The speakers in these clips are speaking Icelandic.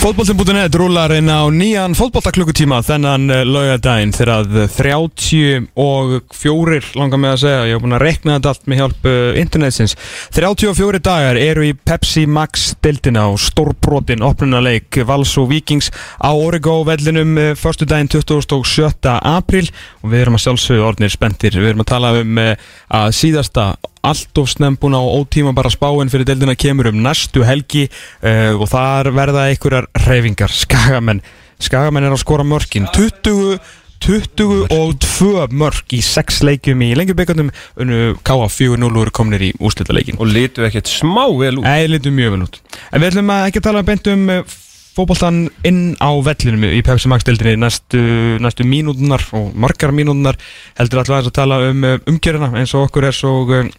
Fótboltin.net rúlar inn á nýjan fótboltaklukkutíma þennan uh, laugadaginn þegar að 30 og fjórir langar með að segja, ég hef búin að rekna þetta allt með hjálp uh, internetsins 34 dagar eru í Pepsi Max dildina og stórbrotin opnunarleik Vals og Vikings á Origo vellinum uh, förstu daginn 27. april og við erum að sjálfsögðu orðnir spendir, við erum að tala um að síðasta allt of snembuna og ótíma bara spáinn fyrir deildina kemur um næstu helgi uh, og þar verða einhverjar reyfingar, skagamenn skagamenn er að skora mörkin. 20 22 mörk í 6 leikjum í lengjubikandum unnu K.A. 4-0 eru komnir í úslitaleikin Og litu ekkert smá vel út. Nei, litum mjög vel út. En við ætlum að ekki tala beint um fótboltan inn á vellinum í Pepsi Max deildinni næstu, næstu mínútunar og margar mínútunar heldur alltaf aðeins að tala um uh, umgjörina eins og okkur er svo uh,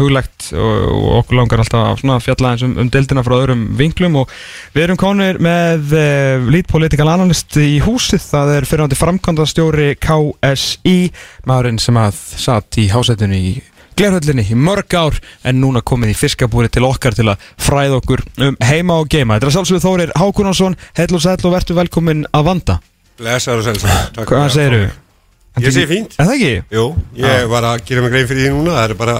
huglegt og, okkur langar alltaf að fjalla eins um, um deildina frá öðrum vinklum og við erum konir með uh, lead political analyst í húsið. Það er fyrirhandi framkvæmdastjóri KSI maðurinn sem að satt í hásættinu í glerhöllinni í mörg ár en núna komið í fiskabúri til okkar til að fræða okkur um heima og geima. Þetta er sjálfsögðu Þórir Hákunarsson, heil og sæll og verður velkomin að vanda. Blessaður og sæl Hvað segir þú? Ég segi fínt Er það ekki? Jú, ég var að gera mig grein fyrir því núna Það er bara,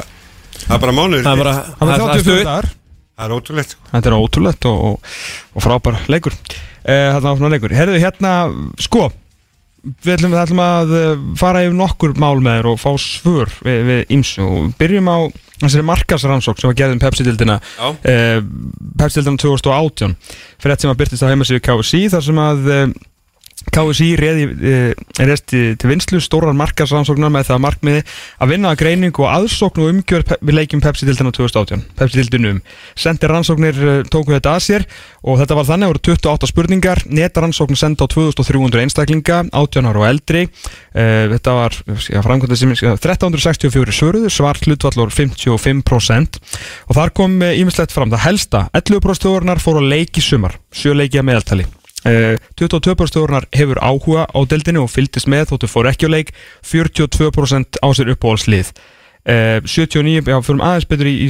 það er bara mánuður Það er bara Það var 34 dagar. Það er ótrúlegt sko. Þetta er ótrúlegt og, og, og frábær leikur. Eh, svona leikur. Herðu hérna, sko, við ætlum, við ætlum að eh, fara yfir nokkur mál með þér og fá svör við, við ímsu og byrjum á þessari markasrannsók sem var gerðin Pepsi-dildina Já. eh, Pepsi-dildina 2018 fyrir þetta sem að byrtist á heimasíðu KSI þar sem að eh, KSI reði eh, resti til vinslu stórar markasrannsóknar með það að markmiði að vinna að greiningu og aðsókn og umgjör pe- við leikjum Pepsi-dildina 2018 Pepsi-dildinum sendi rannsóknir eh, tóku þetta að sér og þetta var þannig að voru 28 spurningar. Netarannsókn senda á 2300 einstaklinga 18 ára og eldri. Uh, þetta var ja, framkvæmda sem 1364 svöruðu svar hlutvallur 55% og þar kom ímislegt fram. Það helsta 11% þjóðurnar fóru að leiki sumar 7 leiki að meðaltali 22% þjóðurnar hefur áhuga á deildinu og fylgdist með þóttu fór ekki á leik. 42% á sér uppáhaldslið. Uh, 79, já, fyrir aðeins betur í, í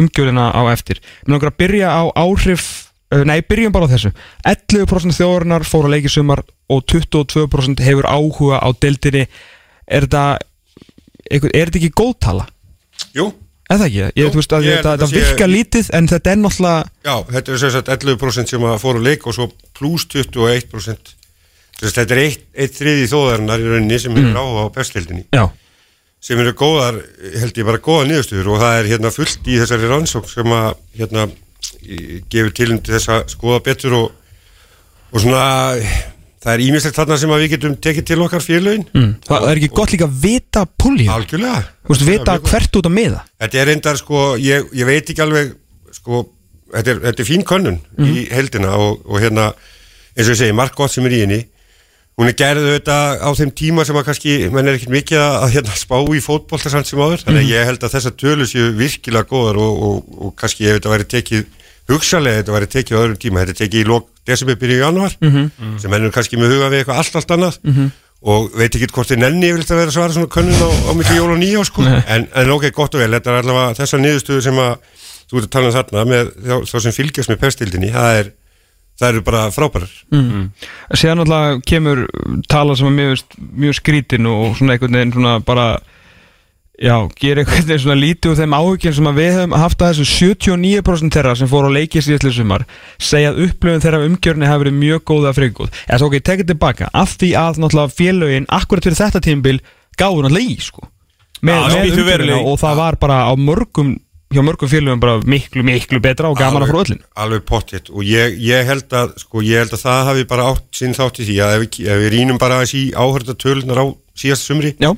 umgjörðina á eftir. Mér langar að byrja á áhrif uh, nei, byrjum bara á þessu. 11% þjóðurnar fór að leiki sumar og 22% hefur áhuga á deildinni. Er þetta er þetta ekki góðtala? Jú, Er það ekki? Ég, þú veist að ég þetta, sé- virka lítið en þetta er náttúrulega já, þetta er sem sagt 11% sem að fóru leik og svo pluss 21% Þess Þetta er eitt, eitt þriði þóðarinnar í rauninni sem Mm. er á á bestildinni Já, sem eru góðar, held ég bara góða niðurstöður og það er hérna fullt í þessari rannsók sem að hérna gefur tilum til þess að skoða betur og, og svona það er ímislegt þarna sem að við getum tekið til okkar félögin. Mm. það er ekki gott líka að vita púlið Algjörlega. Þú veist, vita hvert út að miða. Þetta er reyndar sko, ég, ég veit ekki alveg sko, þetta er, þetta er fín könnun í heldina og, og hérna eins og ég segi, margt gott sem er í henni hún er gerðu þetta á þeim tíma sem að kannski, menn er ekkert mikið að, að hérna, spá í fótbolta samt sem áður. Þannig að ég held að þessar tölur séu virkilega góðar og, og, og kannski ef þetta væri tekið hugsalega þetta væri tekið á öðrum tíma þetta er tekið í lok desember byrju í januar sem menn er kannski með huga við eitthvað allt allt annað. Og veit ekki hvort þið nenni yfirleitt að vera svara svona könnun á, á milli jól og nýjá sko. en, en ok, gott og vel, þetta er allavega þessar niðurstöðu sem að þú ert að tala um þarna með þá, sem fylgjast með pestildinni það er, það eru bara frábærar. Mm. Síðan alltaf kemur tala sem er mjög, mjög skrítin og svona einhvern veginn svona bara Já, gera veginn svona lítið úr þeim áhugin sem að við höfum haft að þessu. 79% þeirra sem fóru á leiki síðastlega sumar segja að upplöfun þeirra umgjörni hafi verið mjög góða að frikúð. Eða svo ok, tekið tilbaka. Af því að náttúrulega félögin akkurat fyrir þetta tímabil gáðu náttúrulega í sko. Með, Já, með í. og það var bara á mörgum hjá mörgum félögum bara miklu, miklu betra og gaman að frá öllin alveg pottitt. Og ég, ég, held að, sko, ég held að það hafi bara átt sinn þátt í því að ef ef við rínum bara aðeins í áhörða tölunar á síðast sumri Já,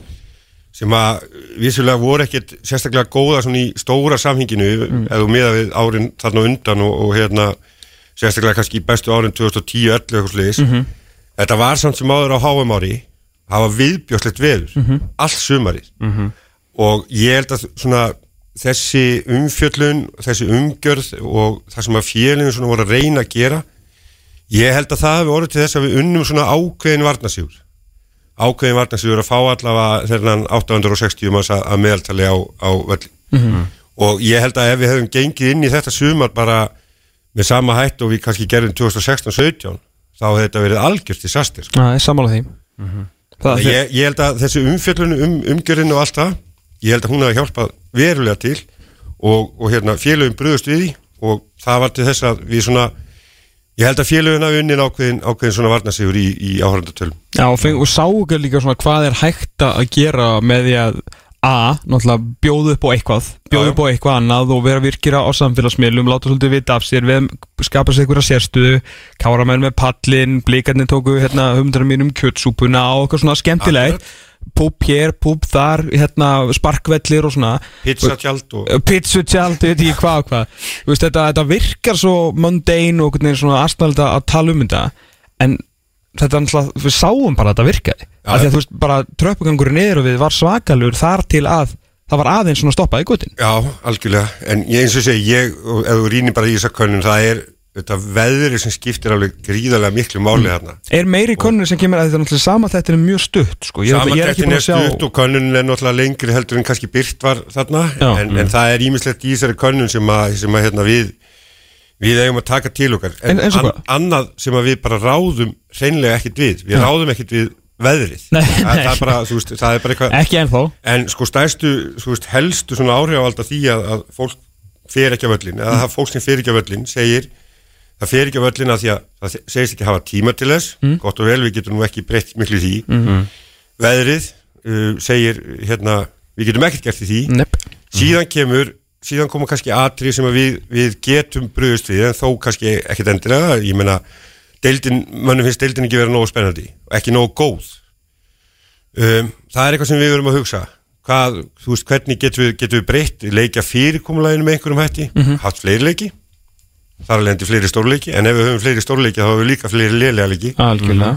sem að vissulega voru ekkert sérstaklega góða svona í stóra samhinginu mm. ef þú miða við árin þarna undan og, og hérna sérstaklega kannski í bestu árin 2010-11 eitthvað sliðis þetta var samt sem áður á HM ári hafa viðbjóðslegt veður allt sumarið. Og ég held að svona þessi umfjöllun þessi umgjörð og það sem að félinu svona voru að reyna að gera ég held að það hefur orðið til þess að við unnum svona ákveðin varnasjúr ákveðin varnasjúr að fá allavega þegar 860 manns að, að meðaltali á, á völl og ég held að ef við hefum gengið inn í þetta sumar bara með sama hætt og við kannski gerðum 2016-17 þá hefði þetta verið algjört disaster sko. Það er sammála því. Það er ég, ég held að þessi umfjöllun um umgjörinu og allt það ég held að hún hafi hjálpað verulega til og, og hérna félögum bröðust við því og það var til þess að við svona ég held að félöguna unnin ákveðin, ákveðin svona varnasigur í, í áhörndatölum Já, og, og sáu ekki líka svona hvað er hægt að gera með því að A, náttúrulega bjóðu upp á eitthvað bjóðu upp á eitthvað annað og vera virkira á samfélagsmiðlum, láta svolítið vita af sér við skapa sér einhverja sérstuðu káramenn með pallin, blikarnir tóku hérna humdara mínum kjötsúpuna og eitthvað svona skemmtilegt púp hér, púp þar, hérna sparkvellir og svona. Pizzatjald og pizzutjald, ég veit ekki hvað og hvað veist, þetta, þetta virkar svo mundane og svona aðstæðalegt að tala um þetta en þetta er náttúrulega, við sáum bara að þetta virkaði. Já, af því að þú veist, bara tröppugangurinn niður og við var svakalur þar til að það var aðeins svona stoppað í gutin Já, algjörlega, en ég eins og segi ég, ef þú rýnir bara í þessa könnun það er þetta veðri sem skiptir alveg gríðarlega miklu máli þarna. Er meiri konur sem kemur að þetta er náttúrulega sama þetta er mjög stutt sko. ég, er ég er ekki búin er að sjá stutt og könnunin er náttúrulega lengri heldur en kannski byrt var þarna. Já. en, en það er ímislegt í þessari könnun sem að, sem að hérna, við við eigum að taka til okkar. En- og hvað? annað sem að við bara ráðum hreinlega ekkit við, við ráðum ekkit við veðrið. Nei, það, nei. það, er bara, veist, það er bara eitthvað ekki ennþá. En sko stærstu, þú veist, helstu svona áhrifavald af því að, að fólk fer ekki á völlin, eða það fólk sem fer ekki á völlin segir, það fer ekki á völlin að því að það segist ekki hafa tíma til þess. Gott og vel, við getum nú ekki breytt miklu því. Veðrið uh, segir, hérna, við getum ekkert gert því. Nepp. síðan kemur síðan koma kannski atri sem að við, við getum bröðust við, en þó kannski ekkert endilega, ég meina deildin, mönnum finnst deildin ekki vera nógu spennandi og ekki nógu góð. Um, það er eitthvað sem við verum að hugsa. Hvað, þú veist, hvernig getum við, getum við breytt leikja fyrirkomulæginu með einhverjum hætti? Haft fleiri leiki þar er lendi fleiri stórleiki, en ef við höfum fleiri stórleiki þá höfum við líka fleiri lélega leiki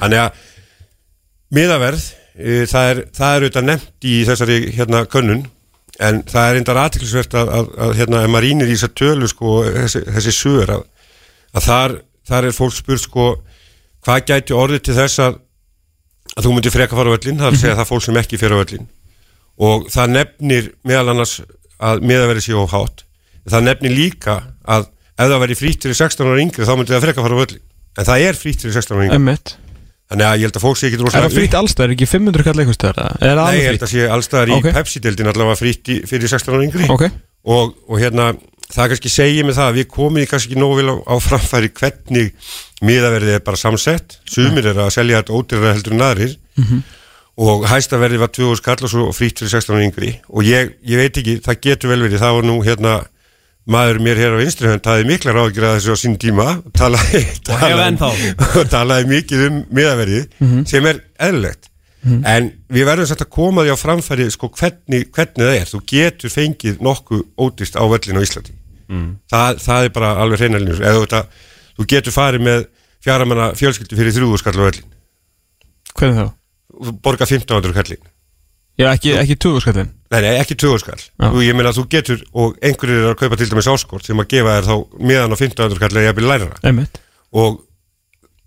Þannig að miðaverð, uh, það er, það er auðvitað nefnt í þessari hérna könnun en það er reyndar aðtiklisvert að, að, að hérna, ef maður rýnir í þessar tölu sko, þessi, þessi sögur að, að þar, þar er fólk spurt sko hvað gæti orðið til þess að þú myndir freka fara á öllin, að segja það fólk sem ekki fer á öllin og það nefnir meðal annars að miðaverði sé of hátt. Það nefnir líka að ef það væri frýtt fyrir 16 ára yngri þá myndi það freka fara á öllin en það er frýtt fyrir 16 ára yngri. Emmett Þannig að ég held að fólk sé ekki Er rosalega það frýtt allstað, er ekki 500 kall eitthvað? Er Nei, ég held að sé allstaðar í Ok. Pepsi-deildin allavega frýtt í, fyrir 16 ára yngri. Ok, og, og hérna, það kannski segir mig það að við komum í kannski nógu vel á, á framfæri hvernig miðaverðið er bara samsett. Sumir er að selja þetta ódýrara heldur en aðrir. Og hæstaverðið var 2000 skall og svo frýtt fyrir 16 ára yngri. Og ég, ég maður mér hér á vinstri hönd hafði mikla ráðgjur að þessu á sín tíma. Og talaði, talaði, talaði mikið um miðaverðið sem er eðlilegt. En við verðum satt að koma því á framfæri sko hvernig, hvernig það er. Þú getur fengið nokkuð ódýrt á völlin á Íslandi. Það, það er bara alveg hreinalínur eða þetta, þú getur farið með fjaramanna fjölskyldu fyrir þrjúðu skall á völlin hvernig þá? þú borga 1500 kallin Já, ekki, ekki 20 skallin Nei, nei, ekki 20 skall Þú, Ég meina að þú getur, og einhverjir eru að kaupa til dæmis áskort sem að gefa þér þá miðan á 1500 kall eða jafnvel læra Emmett, og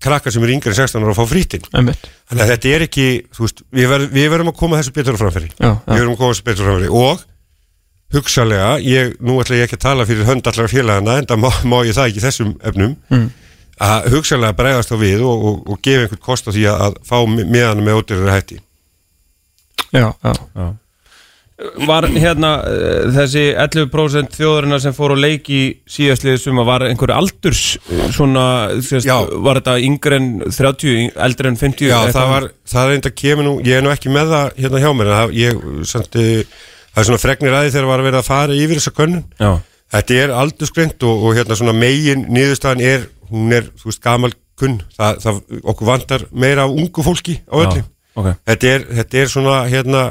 krakkar sem eru yngri en 16 ára að fá frítinn Emmett Þannig að þetta er ekki, þú veist, við, ver, við verum að koma þessu betur framfæri. Já, Við já, verum að koma þessu betur framfæri. Og hugsalega, ég, nú ætla ég ekki að tala fyrir hönd allar félagana en það má, má ég það ekki þessum efnum Mm. að hugsalega bregðast á við og, og, og gefa einhvern kost á því að, fá miðanum með ódýrari hætti já, já. Var hérna uh, þessi 11% þjóðarinnar sem fór á leik í síðastliðið suma var einhver aldurs uh, svona, sérst, Já. var þetta yngre en 30, eldri en 50 Já, eitthvað? það var, það er enda kemur nú, ég er nú ekki með það hérna hjá mér, það, ég, samt, uh, það er svona fregnir aði þegar var að vera að fara yfir þessa könnun. Já, Þetta er aldursgreint og, og hérna svona megin niðurstaðan er, hún er, þú veist, gamal kunn, það, það, okkur vantar meira af ungu fólki á öllu. Ok. Þetta er, þetta er svona, hérna,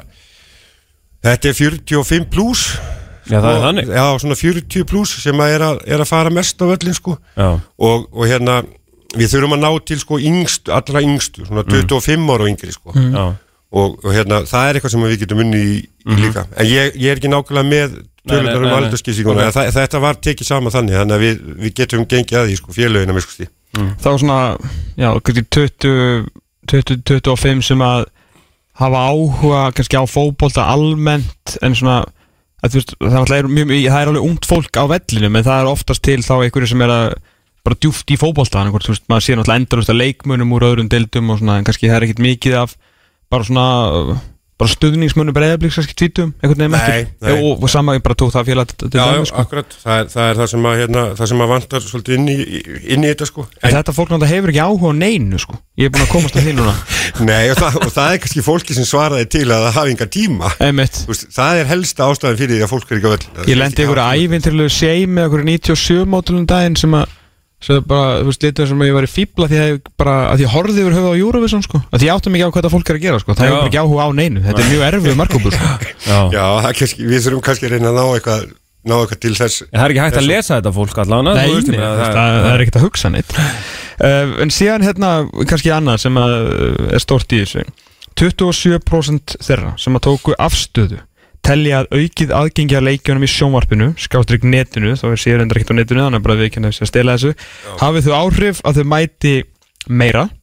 þetta er 45 pluss. Já, það er þannig. Já, svona 40 pluss sem að er, að er að fara mest á öllin, sko. Já, og, og hérna við þurfum að ná til sko yngstu, allra yngstu svona 25 ára og yngri sko. Já, og, og hérna það er eitthvað sem við getum unni í, í líka. En ég, ég er ekki nákvæmlega með tölunar um okay. þetta var tekið saman þannig þannig að við, við getum gengið að því sko félögina með sko Það var svona, já, kannski 20, 20, 25 sem að hafa áhuga kannski á fótbolta almennt en svona að, veist, það, er, mjög, það er alveg ungt fólk á vellinum en það er oftast til þá einhverju sem er að bara djúft í veist, maður sé náttúrulega endalust að leikmunum úr öðrum deildum og svona, en kannski það er ekkit mikið af bara svona bara stuðningsmunum breyðablíks kannski tvítum, einhvern veginn Nei, ekki nei. og, og sama, ég bara tók það félag til Já, já, sko. akkurat, það er, það er það sem að, hérna, það sem að vantar svolítið inn í, inn í þetta sko. En þetta fólk náttúrulega hefur ekki áhuga á neinu sko. ég er búin að komast að því núna. Nei, og það, og það er kannski fólki sem svaraði til að það hafi enga tíma. Veist, Það er helsta ástæðan fyrir því að fólk er ekki á völl Ég lendi ykkur ævintilegu seim með ykkur 97 mótilum daginn sem að sem bara, þú veist, litur sem að ég var í fíbla því að ég bara, að því að horfði yfir höfuð á Eurovision sko, að því ég áttum ekki á hvað þetta fólk er að gera sko, það hefur ekki áhuga á neinu, þetta er mjög erfið markópur sko. Já. Já, það er kannski, við þurfum kannski að reyna að ná eitthvað, ná eitthvað til þess Það er ekki hægt að lesa þetta fólk allan Nei, nei, það, það, það er ekkert að hugsa neitt. Uh, En síðan hérna, kannski annað sem að, uh, er stórt í þessu. 27% þeirra sem að tóku afstöðu telja að aukið aðgengi að leikjunum í sjónvarpinu skástrygg netinu, þá er sér endur ekkert á netinu þannig að bara við kennum að stela þessu hafið þau áhrif að þau mæti meira? Já,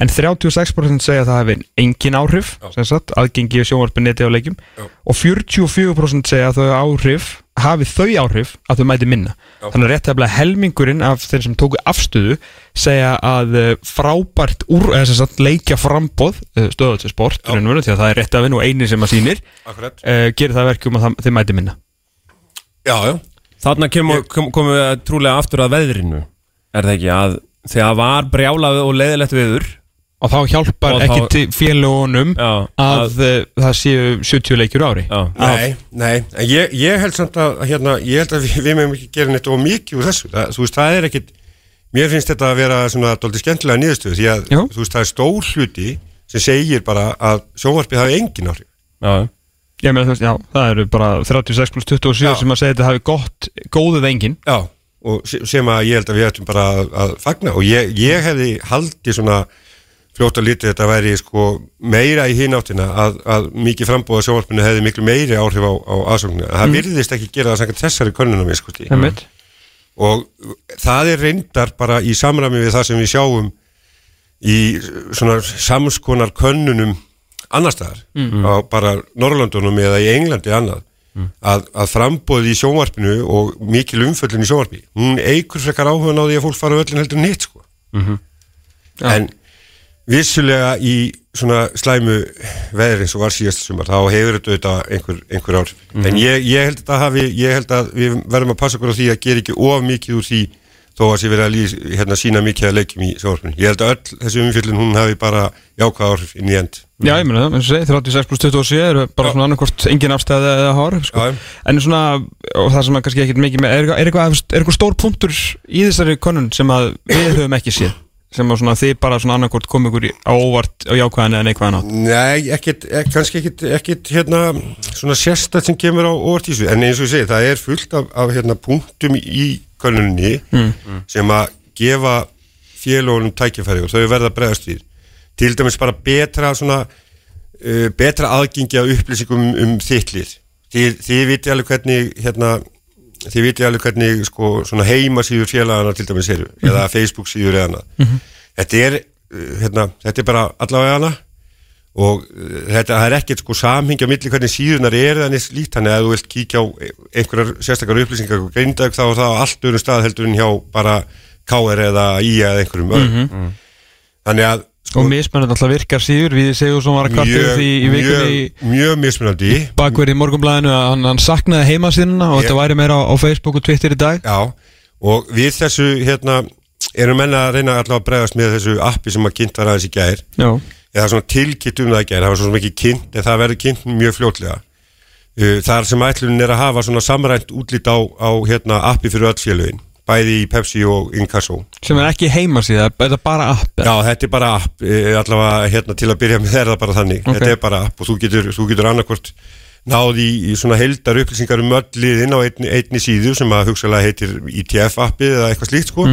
en 36% segja að það hefði engin áhrif sagt, aðgengi í sjónvarpinu neti á leikjum. Já. og 44% segja að þau áhrif hafi þau áhrif að þau mæti minna. Já. þannig að rétt að helmingurinn af þeir sem tóku afstöðu segja að eh, frábært úr, eða sem sagt leikja frambóð stöðu til sport, Já. raunveru, því að það er rétt að vinna og eini sem að akkurat. uh, gerir það verkum að það, þeir mæti minna. Já, já, Þarna kemur, kom, komum við trúlega aftur að veðrinu. Er það ekki að þegar var brjálað og leiðilegt viður og þá hjálpar Og þá- ekki til félagunum Já, að, að það séu 70 leikjur á ári. Já, nei, nei en ég, ég held samt að, hérna, ég held að við, við meðum ekki gera neitt of mikið úr þessu, það, þú veist, það er ekkit mér finnst þetta að vera svona dóldi skemmtilega niðurstöðu, því að, Jú. þú veist, það er stór hluti sem segir bara að sjónvarpið hafi engin áhrif. Já, Ég meina þú veist, já, það eru bara 36 pluss 27 Já. sem að segja þetta hafi gott, góðið engin. Já, og se- sem að ég held að við ættum bara að, að fagna. Og ég, ég hefði haldið svona fljótt að lítið þetta væri sko meira í hináttina að, að mikið frambóða sjónvarpinu hefði miklu meiri áhrif á, á aðsóknina. Það virðist ekki gera það samkvæmt þessari könnunum við sko Einmitt. og það er reyndar bara í samræmi við það sem við sjáum í svona samskonar könnunum annar staðar á bara Norrlandunum eða í Englandi annað að, að frambóði í sjónvarpinu og mikil umföllin í sjónvarpi hún eigur frekar áhuga því að fólk fara öllin heldur en hitt sko Já. en vissulega í svona slæmu veðri eins og var síðast sumar þá hefur þetta einhver, einhver ár en ég, ég held að það hafi ég held að við verðum að passa okkur á því að gera ekki of mikið úr því þó að sé verið að lýs, hérna, sína mikið að leikjum í sjónvarpinu ég held að öll þessi umfjöllin hún hafi bara jákvæð áhrif inn í end Já, ég meina það, eins og segi, 36 pluss 27 eru bara Já. svona annarkvort engin afstæði eða hár sko. Já. En svona, og það sem að kannski ekkert mikið með, er, er, eitthvað, er eitthvað stór punktur í þessari konun sem að við höfum ekki séð sem að svona þið bara svona annarkvort kom ykkur í- á óvart á jákvæðan eða neikvæðan átt Nei, ekkit, ek, kannski ekkit, ekkit hérna, svona sérstætt sem kemur á orðtísu, en eins og ég segi, það er fullt af, af hérna, punktum í könnuninni sem að gefa félagunum tækifæri og þau verða bregðast við. Til dæmis bara betra svona, uh, betra aðgengi að upplýsingum um, um þittlið. Þið, þið viti alveg hvernig, hérna, þið viti alveg hvernig sko, svona heimasíður félagana til dæmis eru, eða Facebook síður eða annað. Þetta er, uh, hérna, þetta er bara allavega hana. Og uh, þetta það er ekkert sko samhengja milli hvernig síðunar er þannig slíkt. Þannig að ef þú vilt kíkja á einhverjar sérstakar upplýsingar og greindag þá er það á allt öðrum stað heldur en hjá bara KR eða IA eða einhverjum öðrum. Þannig að Og mismennið alltaf virkar síður, við segjum svona var að kvarta yfir því í vikunni mjög, mjög mismunandi. bakverði í morgunblæðinu að hann, hann saknaði heimasínuna og Ég- þetta væri meira á, á Facebook og Twitter í dag. Já, og við þessu hérna, erum menna að reyna allavega að bregðast með þessu appi sem að kynnt var aðeins í gær. Já, eða svona tilkynnt um það í gær, það var svona ekki kynnt en það verður kynnt mjög fljótlega. Uh, þar sem ætlunin er að hafa svona samrænt útlít á, á hérna, appi fyrir öll félögin, bæði í Pepsi og Inkasso. sem er ekki heimasíða, þetta er bara app? Já, þetta er bara app, uh, allavega hérna til að byrja með það bara þannig, Ok. þetta er bara app og þú getur, þú getur annarkvort náði í, í svona heldar upplýsingar um öll liðin á einni, einni síðu sem að hugsalega heitir ITF appið eða eitthvað slíkt sko.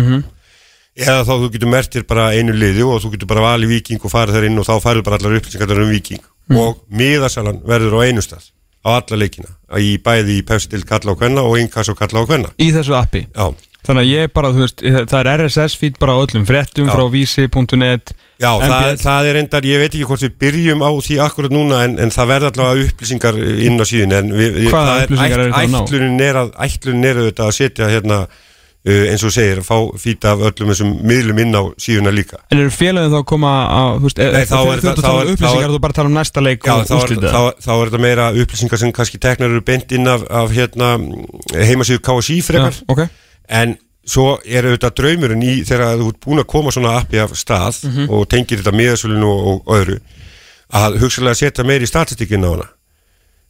Eða þá þú getur mertir bara einu liði og þú getur bara valið viking og farið þar inn og þá farið bara allar upplýsingar um viking og miðasalan verður á einu stað á alla leikina, í bæði í Pepsi til kalla á kvenna og Inkasso kalla á kvenna. Í þessu appi? Já, Þannig að ég bara, þú veist, það er RSS feed bara á öllum fréttum Já. frá vísi.net Já, það, það er endar, ég veit ekki hvort við byrjum á því akkurat núna en, en það verða allavega upplýsingar inn á síðan en við, Hvaða það er upplýsingar það að ná? ætlunin er að ætlunin er auðvitað að setja hérna uh, eins og segir, að fá fýta af öllum þessum miðlum inn á síðuna líka. En eru félagin þá að koma að, þú veist, Nei, þá er þú ert að þá tala er- um þá upplýsingar er- þú bara tala um næsta leik Já, og þá er, úrslita þá, þá er þetta meira upplýsingar sem kannski teknar eru beint inn af, af hérna, heimasíðu KSI frekar. Ok en svo er auðvitað draumurinn í þegar þú ert búin að koma svona appi af stað Mhm. og tengir þetta miðasölinu og, og, öðru að hugsalega setja meiri statistikinn á hana.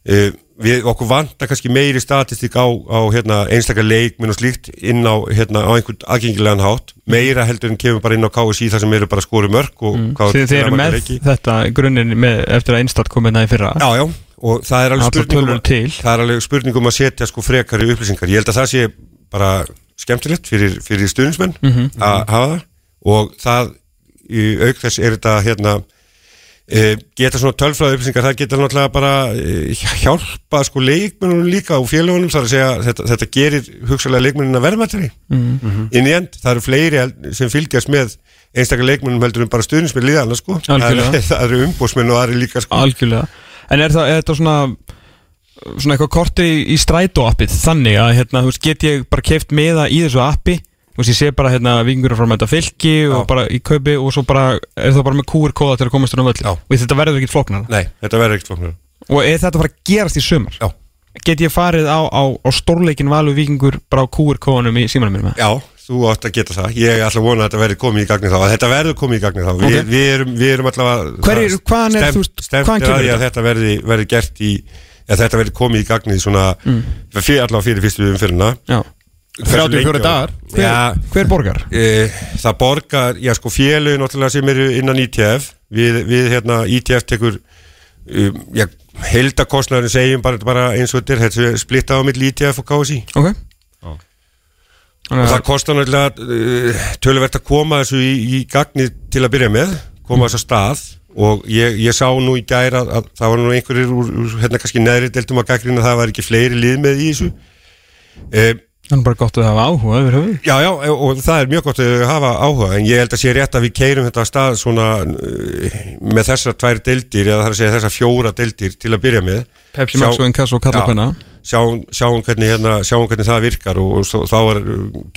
Uh, við okkur vantar kannski meiri statistik á, á hérna, einstakar leikminn og slíkt inn á, hérna, á einhvern aðgengilegan hátt. Meira heldur en kemur bara inn á KSI þar sem eru bara skoru mörg hvað Þið, þið eru með leiki. þetta grunninn eftir að einstat komið það í fyrra? Já, já, og það er alveg Allar spurning um, það er alveg spurning um að setja sko frekari upplýsingar. Ég held að það sé bara skemmtilegt fyrir, fyrir stuðnismenn Mhm. að hafa það. Og það í auk þess er þetta hérna e, geta svona tölfræði upplýsingar það geta náttúrulega bara e, hjálpa sko leikmennunum líka og félagunum þar að segja þetta, þetta gerir hugsalega leikmennina verðmættari. Mhm. inn í end, það eru fleiri sem fylgjast með einstakar leikmennum heldur en bara stuðnismenn liðana sko, það eru umbósmenn og það eru líka sko. Algjörlega. En er, það, er þetta svona svona eitthvað korti í, í strætó appið þannig að hérna, veist, get ég bara keift meða í þessu appi veist, ég sé bara hérna vikingur frá með þetta fylki og Já. bara í kaupi og svo bara er það bara með QR-kóða til að komast um völli Já. og þetta verður ekkert flóknar Nei, þetta verður ekkert flóknar og er þetta að fara að gerast í sumar Já. get ég farið á, á, á stórleikin valur vikingur bara á QR-kóðanum í símanum mínum Já, þú átt að geta það Ég ætla að vona að þetta verði komið í gagni þá Þetta verður komið í gagni þá Vi, Ok. við, erum, við erum allavega Hver er- hvaðan er, þú hvaðan er að kemur þetta? þetta verði gert í að þetta verði komið í gagni svona Mm. fyrir, allavega fyrir fyrstu umfyrirna Já. 34 dagar. Hver, Já, hver borgar? e, það borgar, já sko félögin náttúrulega sem eru innan ITF við, við hérna ITF tekur um, já, heldakostnaðurinn segjum bara, bara eins og þetta er þetta er splittað á milli ITF og KSI Ok og það kostar náttúrulega uh, töluvert að koma þessu í, í gagni til að byrja með, koma þess að stað og ég, ég sá nú í gæra að, að það var nú einhverjir úr, úr hérna kannski neðri deltum að gaggrina það var ekki fleiri lið með í þessu. Það er bara gott að hafa áhuga yfir höfuð. Já, já, og það er mjög gott að hafa áhuga en ég held að sé rétt að við keirum þetta að stað svona uh, með þessar tvær deildir eða það er að segja þessar fjóra deildir til að byrja með. Pepsi Max og Inkasso og Kalla Já. Sjáum, sjáum, hvernig, hérna, sjáum hvernig það virkar og, og svo, þá er,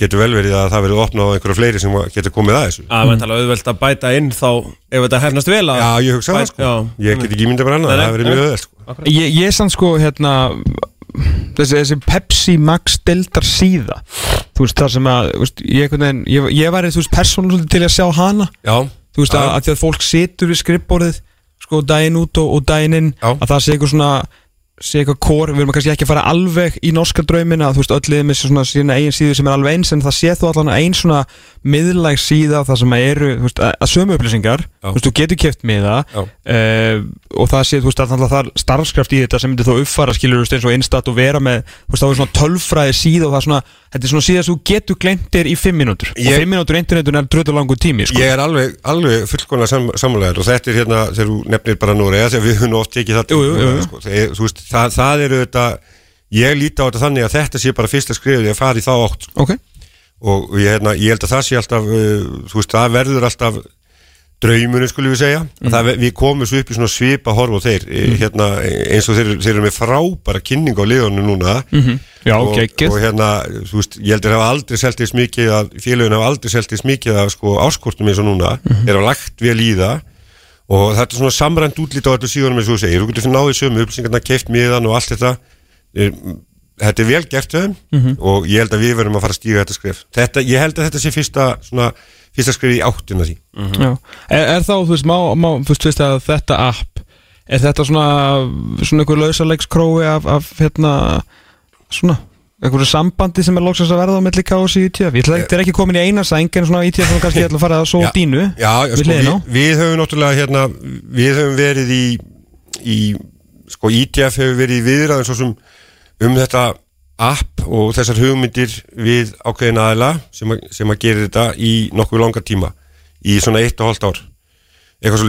getur vel verið að það verið opnað á einhverja fleiri sem getur komið að þessu. Það er væntanlega auðvelt að bæta inn þá ef þetta hefnast vel að Já, ég hugsa það sko. já. Ég get ekki ímyndað bara annað, það verið mjög öðvöld sko. Ég, ég sann sko hérna þessi, þessi Pepsi Max deildar síða þú veist það sem að þú veist, ég, ég, ég var þú veist persónulega til að sjá hana. Já, þú veist að, að því að fólk situr við skrippborðið sko daginn út og, og daginn inn Já. að það sé eitthvað svona sé eitthvað kór, við erum kannski ekki að fara alveg í norska draumina, þú veist, öll liðið með svona sína eigin síðu sem er alveg eins en það sé þú allan ein svona miðlæg síða það sem eru, þú veist, að, sömu upplýsingar þú veist, þú getur keft með það og það sé, þú veist, að það starfskraft í þetta sem myndir þá uppfara, skilur, þú veist, eins og instat og vera með, þú veist, þá er svona tölfræði síða og það er svona, þetta er svona síða sem þú getur glemtir í fimm mínútur og Ég- fimm mínútur í internetun er dröðu langur tími, sko Ég er alveg, alveg fullkona sam, samlegaður og þetta er hérna, þegar þú nefnir bara Núri þegar við höfum oft það til Jú, jú, jú. Sko, þegar, veist, það, það eru þetta ég líti á þetta þannig að þetta sé bara fyrsta skrifið fara í þá átt sko. Ok, og ég, hérna, ég held að það sé alltaf uh, veist, það verður alltaf draumunum skulum við segja. Mm. það, við komum svo upp í svona svipa horf og þeir mm. hérna, eins og þeir, þeir eru með frábæra kynning á liðunum núna. Mhm, já, og, geggið og hérna, þú veist, ég heldur hafa aldrei seltist mikið að, félagin hafa aldrei seltist mikið að sko áskortum eins og núna. Mhm. þeir hafa lagt vel í það. Og þetta er svona samrænt útlít á þetta síðanum eins og þú segir, þú getur fyrir náðið sömu upplýsingarna keift miðan og allt þetta. Er, þetta er vel gert þeim. Mhm. og ég held að við verðum að fara að stíga þetta skrif þetta, ég held að þetta sé fyrsta svona, fyrsta skrif í áttina því. Já. Er, er þá, þú veist, má, má þú veist, veist að þetta app er þetta svona svona einhver lausaleikskrói af, af hérna svona, einhverju sambandi sem er loksast að verða á milli KS í ITF, ég ætla ekki, þetta er ekki komin í eina sæng en svona ITF sem kannski ætla að fara að svo Já. dínu Já, já, við sko, við, við höfum náttúrulega hérna, við höfum verið í, í sko ITF hefur verið í viðræðum svo sem um þetta app og þessar hugmyndir við ákveðin aðila sem, að- sem að gera þetta í nokkuð langa tíma í svona eitt og hálft ár eitthvað svo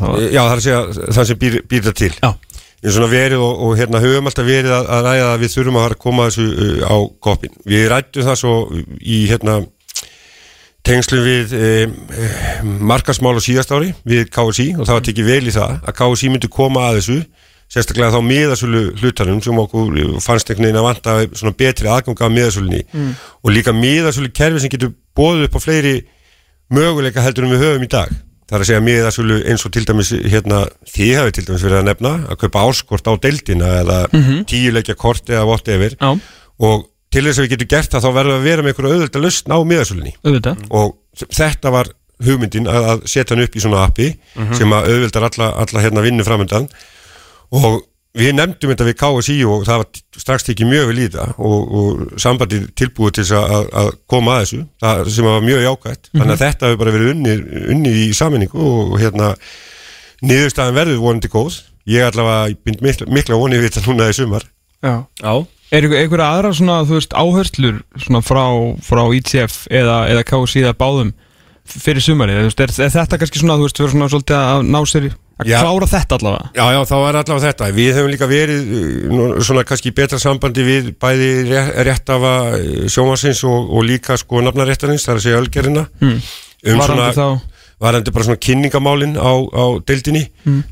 þá? Já, það er að segja það sem býr, býr það til erum svona verið og, og hérna höfum alltaf verið að, að ræða að við þurfum að að koma þessu uh, á koppin. Við rættum það svo í hérna tengslum við um, markasmál á síðast ári við KSI og það var tekið vel í það að KSI myndi koma að þessu sérstaklega þá miðasölu hlutanum sem okkur fannst einhvern veginn að vanta svona betri aðganga af miðasölunni. Mm. og líka miðasölu kerfi sem getur bóðið upp á fleiri möguleika heldur en við höfum í dag. Það er að segja miðasölu eins og til dæmis hérna, þið hafi til dæmis verið að nefna að kaupa áskort á deildina eða Mhm. tíuleikja kort eða whatever. Já, og til þess að við getum gert það þá verðum við að vera með einhverju auðvölda lausn á miðasölunni. Auðvitað. Og þetta var hugmyndin að, setja hann upp í svona appi sem að auðvildar alla, alla hérna vinnu framöndan og við nefndum þetta við KSI og það var strax tekið mjög vel í það og, og sambandið tilbúið til að, að- að koma að þessu. Það sem var mjög jákvætt. Þannig að þetta hefur bara verið unnið, unnið í saminningu og, hérna niðurstaðan verður vonandi góð. Ég allavega bind mikla, mikla vonið við þetta núna í sumar. Já. Já, Er einhverja aðra svona, þú veist, áherslur svona frá, frá ITF eða, eða KSI eða báðum fyrir sumarið, þú er, er þetta kannski svona, þú veist, vera svona svolítið að ná sér að Já. klára þetta allavega? Já, já, þá er allavega þetta. Við hefum líka verið uh, nú, svona kannski betra sambandi við bæði ré- réttafa uh, sjómasins og, og líka sko nafnaréttarins, það er að segja ölgerina. Hmm. Um Varandi þá, varandi bara svona kynningamálin á, á deildinni.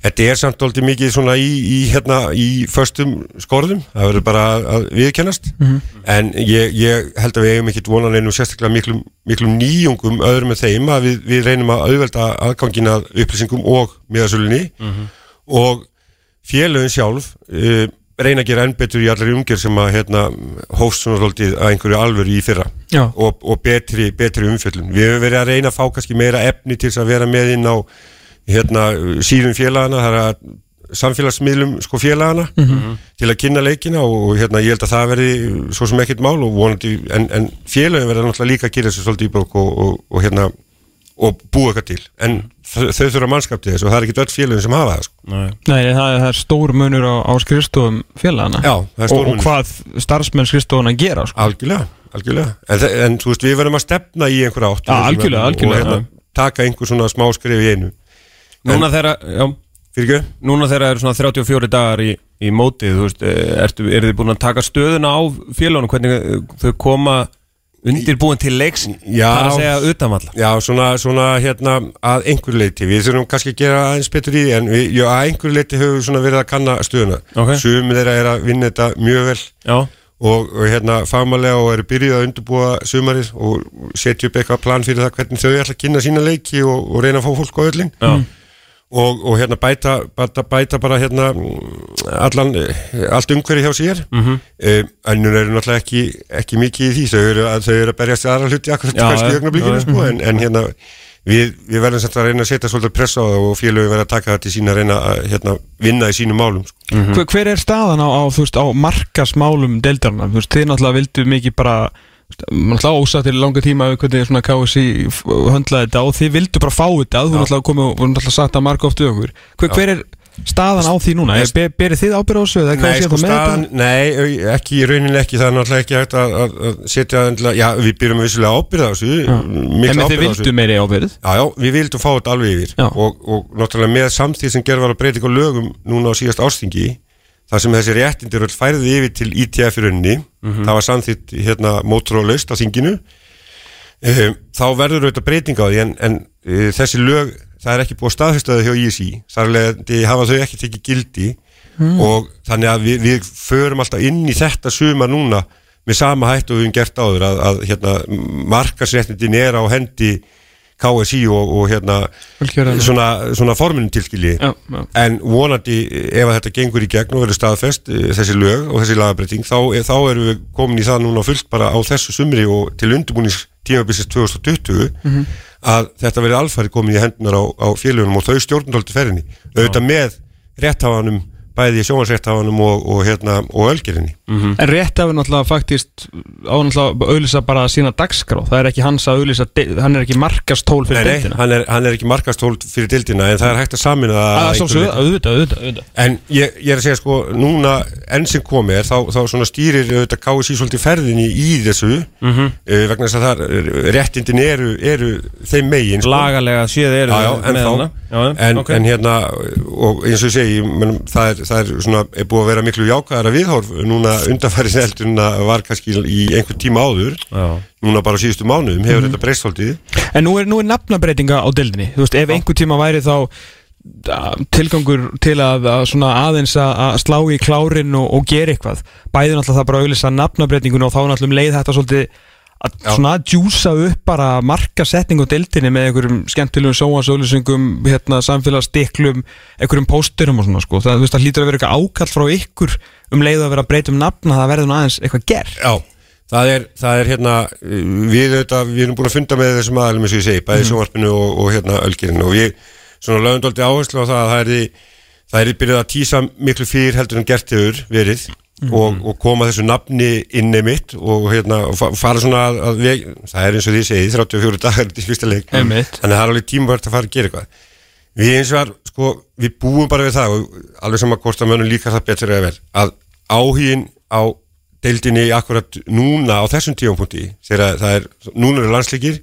Þetta er samt aldrei mikið svona í, í hérna í föstum skorðum, það verður bara að, viðkennast. En ég, ég held að við eigum ekkit vonan einum sérstaklega miklum, miklum nýjungum öðrum með þeim að við, við reynum að auðvelda aðgangin að upplýsingum og miðasölunni. Og félögin sjálf uh, reyna að gera enn betur í allri umgjör sem að hérna, hófst svona svolítið að einhverju alvöru í fyrra. Og, og betri, betri umfjöllun. Við hefum verið að reyna að fá kannski meira efni til þess að vera með inn á hérna, síðum félagana, það er að samfélagsmiðlum sko félagana til að kynna leikina og, hérna, ég held að það verði svo sem ekkert mál og vonandi, en, en félagin verða náttúrulega líka að gera þessu svolítið í bók og, og, og hérna og búa eitthvað til, en þau þurfa mannskap til þessu og það er ekki öll félagin sem hafa það sko. Nei. nei, það, er- það er stór munur á, á skrifstofum félagana Já, það er og, og hvað starfsmenn skrifstofuna gera, sko. Algjörlega, algjörlega. En, en þú veist, við verðum að stefna í einhverja átt Já, algjörlega, algjörlega, og hérna, taka einhver svona smá skrif í einu. Núna þeirra, já, núna þeirra er svona 34 dagar í, í mótið, þú veist, eh, ertu, eru þið búin að taka stöðuna á félagunum, hvernig eh, þau koma undirbúin til leiks, Já. það er að segja utanvalla. Já, svona, svona hérna að einhverju leiti, við þurfum kannski að gera aðeins betur í en við, já, að einhverju leiti höfum svona verið að kanna stöðuna Ok. Sumir þeirra er að vinna þetta mjög vel Já, og, og hérna fagmannlega og eru byrjuð að undirbúa sumarið og setja upp eitthvað plan fyrir það hvernig þau ætla að kynna sína leiki og, og reyna að fá fólk á öllin já, og, og hérna bæta, bæta, bæta bara hérna mm, allan, eh, allt umhverju hjá sér. Mm Mhm. önnur eru náttúrulega ekki, ekki mikið í því. Þau eru að, þau eru að berjast aðra hluti akkurat Já, kannski í já, augnablikinu já, sko, en, en hérna við, við verðum samt að reyna að setja svolítið pressa á það og félögum verða að taka það til sína að reyna að hérna, vinna í sínum málum sko. hver, hver er staðan á, á, á markasmálum deildarna, þið náttúrulega vildu mikið bara veist, náttúrulega ósattir langa tíma hvernig svona KSI höndlaði þetta og þið vildu bara fá þetta þú náttúrulega komið og náttúrulega sagt að marka oft við okkur. Hver, hver er staðan á því núna? Ber, berið þið ábyrð á þessu? Nei, sko staðan, nei, ekki í rauninni ekki, það er náttúrulega ekki hægt að, að, setja endilega, já, við byrjum vissilega ábyrða á þessu, En mikla þið ábyrða á þessu. vildu meiri ábyrð Já, já, við vildum fá þetta alveg yfir. Og, og náttúrulega með samtíð sem gerð var að breyta ykkur lögum núna á síðast ástingi þar sem þessi réttindir öll færði yfir til ITF í rauninni það var samþýtt hérna mótrólaust á þinginu. Um, þá verður auðvitað breyting á því en, en uh, þessi lög, það er ekki búið staðfestaði hjá ISI, þar leðandi hafa þau ekki tekið gildi. Og þannig að við, við förum alltaf inn í þetta suma núna með sama hætt og við höfum gert áður að, að hérna, markasréttindin er á hendi KSI og, og hérna svona, svona formunum tilskilji. En vonandi ef þetta gengur í gegn og verður staðfest eh, þessi lög og þessi lagabreiting þá, þá erum við komin í það núna fullt bara á þessu sumri og til undirbúnings tímabissist 2020 að þetta verður alfæri komin í hendunar á, á félagunum og þau stjórnundaldi ferðinni. Auðvitað með rétthafanum bæði sjónvarsrétthafanum og, og, hérna, og ölgerinni Mhm. En rétt af náttúrulega faktist á náttúrulega að auðlýsa bara sína dagskrá það er ekki hans að auðlýsa, de- hann er ekki markastól fyrir Nei, nei, deildina hann er, hann er ekki markastól fyrir dildina en það er hægt að samina það að auðvitað, auðvitað, auðvitað En ég, ég er að segja sko, núna enn sem komið er, þá, þá svona stýrir auðvitað KSI svolítið ferðinni í þessu Mhm. uh, vegna þess að það er- réttindin eru, eru þeim megin sko. lagalega séð eru Já, já, en þá. Já, en, ok. en hérna, og eins og ég segi menn, það, er, það er svona, er búið að vera miklu jákvæðara viðhorf núna undanfæri heldur en að var kannski í einhver tíma áður. Já. núna bara síðustu mánuðum hefur þetta breyst svolítið. En nú er, nú er nafnabreitinga á deildinni. Þú veist, ef einhver tíma væri þá tilgangur til að, að svona aðeins að, slá í klárin og, og gera eitthvað. Bæði náttúrulega það bara að auðlýsa nafnabretningun og þá náttúrulega um leið þetta svolítið að Já. svona að djúsa upp bara markasetning og deildinni með einhverjum skemmtilegum sjóasauðlýsingum hérna, samfélagsstiklum, einhverjum pósterum og svona sko, það, það hlýtur að vera eitthvað ákall frá ykkur um leið að vera að breyta um nafna það verður aðeins eitthvað gert. Já, það er, það er hérna við, auðvitað, við erum búin að funda með þessum aðalum eins og ég segi, bæði sjónvarpinu og, og hérna ölgerinu og ég svona lögum dóldi áherslu á það að það er það er byrjað að tísa miklu fyrir heldur en gert hefur verið og, og koma þessu nafni inn mitt og hérna og fa- fara svona að, að veg, það er eins og því ég segi 34 dagar í fyrsta leik. Þannig að það er alveg tímavert að fara að gera eitthvað. Við eins og var, sko, við búum bara við það og alveg hvort að mönnum líka það betur eða vel, að áhugin á deildinni akkurat núna á þessum tífampunkti, þegar það er núna eru landsleikir,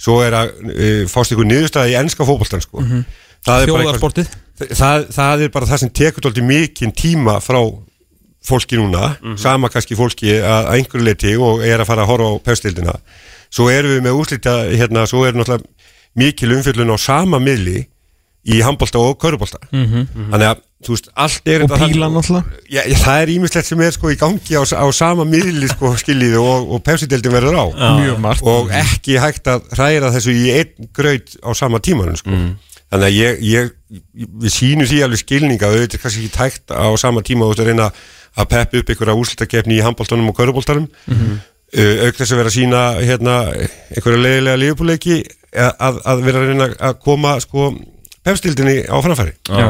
svo er að uh, fást ykkur niðurstaði í ennska fótboltan sko. það, er bara eitthvað- þjóðarsportið. Það, það er bara það sem tekur fólki núna, sama kannski fólki að, einhverju leiti og er að fara að horfa á pefstildina, svo erum við með úslita hérna, svo er náttúrulega mikil umfjöllun á sama miðli í handbolta og körubólta þannig að, þú veist, allt er og þannig- náttúrulega? Já, það er ímislegt sem er sko í gangi á, á sama miðli sko skiljiði og, og pefstildin verður á. Margt. Og ekki hægt að hræra þessu í einn graut á sama tímanum sko. Þannig að ég, ég við sínum því alveg skilninga auðvitað er kannski ekki tækt á sama tíma og þú ert að reyna að peppa upp einhverja úrslutakefni í handbóltanum og köruboltanum uh, auk þess að vera að sína hérna, einhverja leiðilega lífbúleiki að, að vera að reyna að koma sko pepstildinni á framfæri. Já.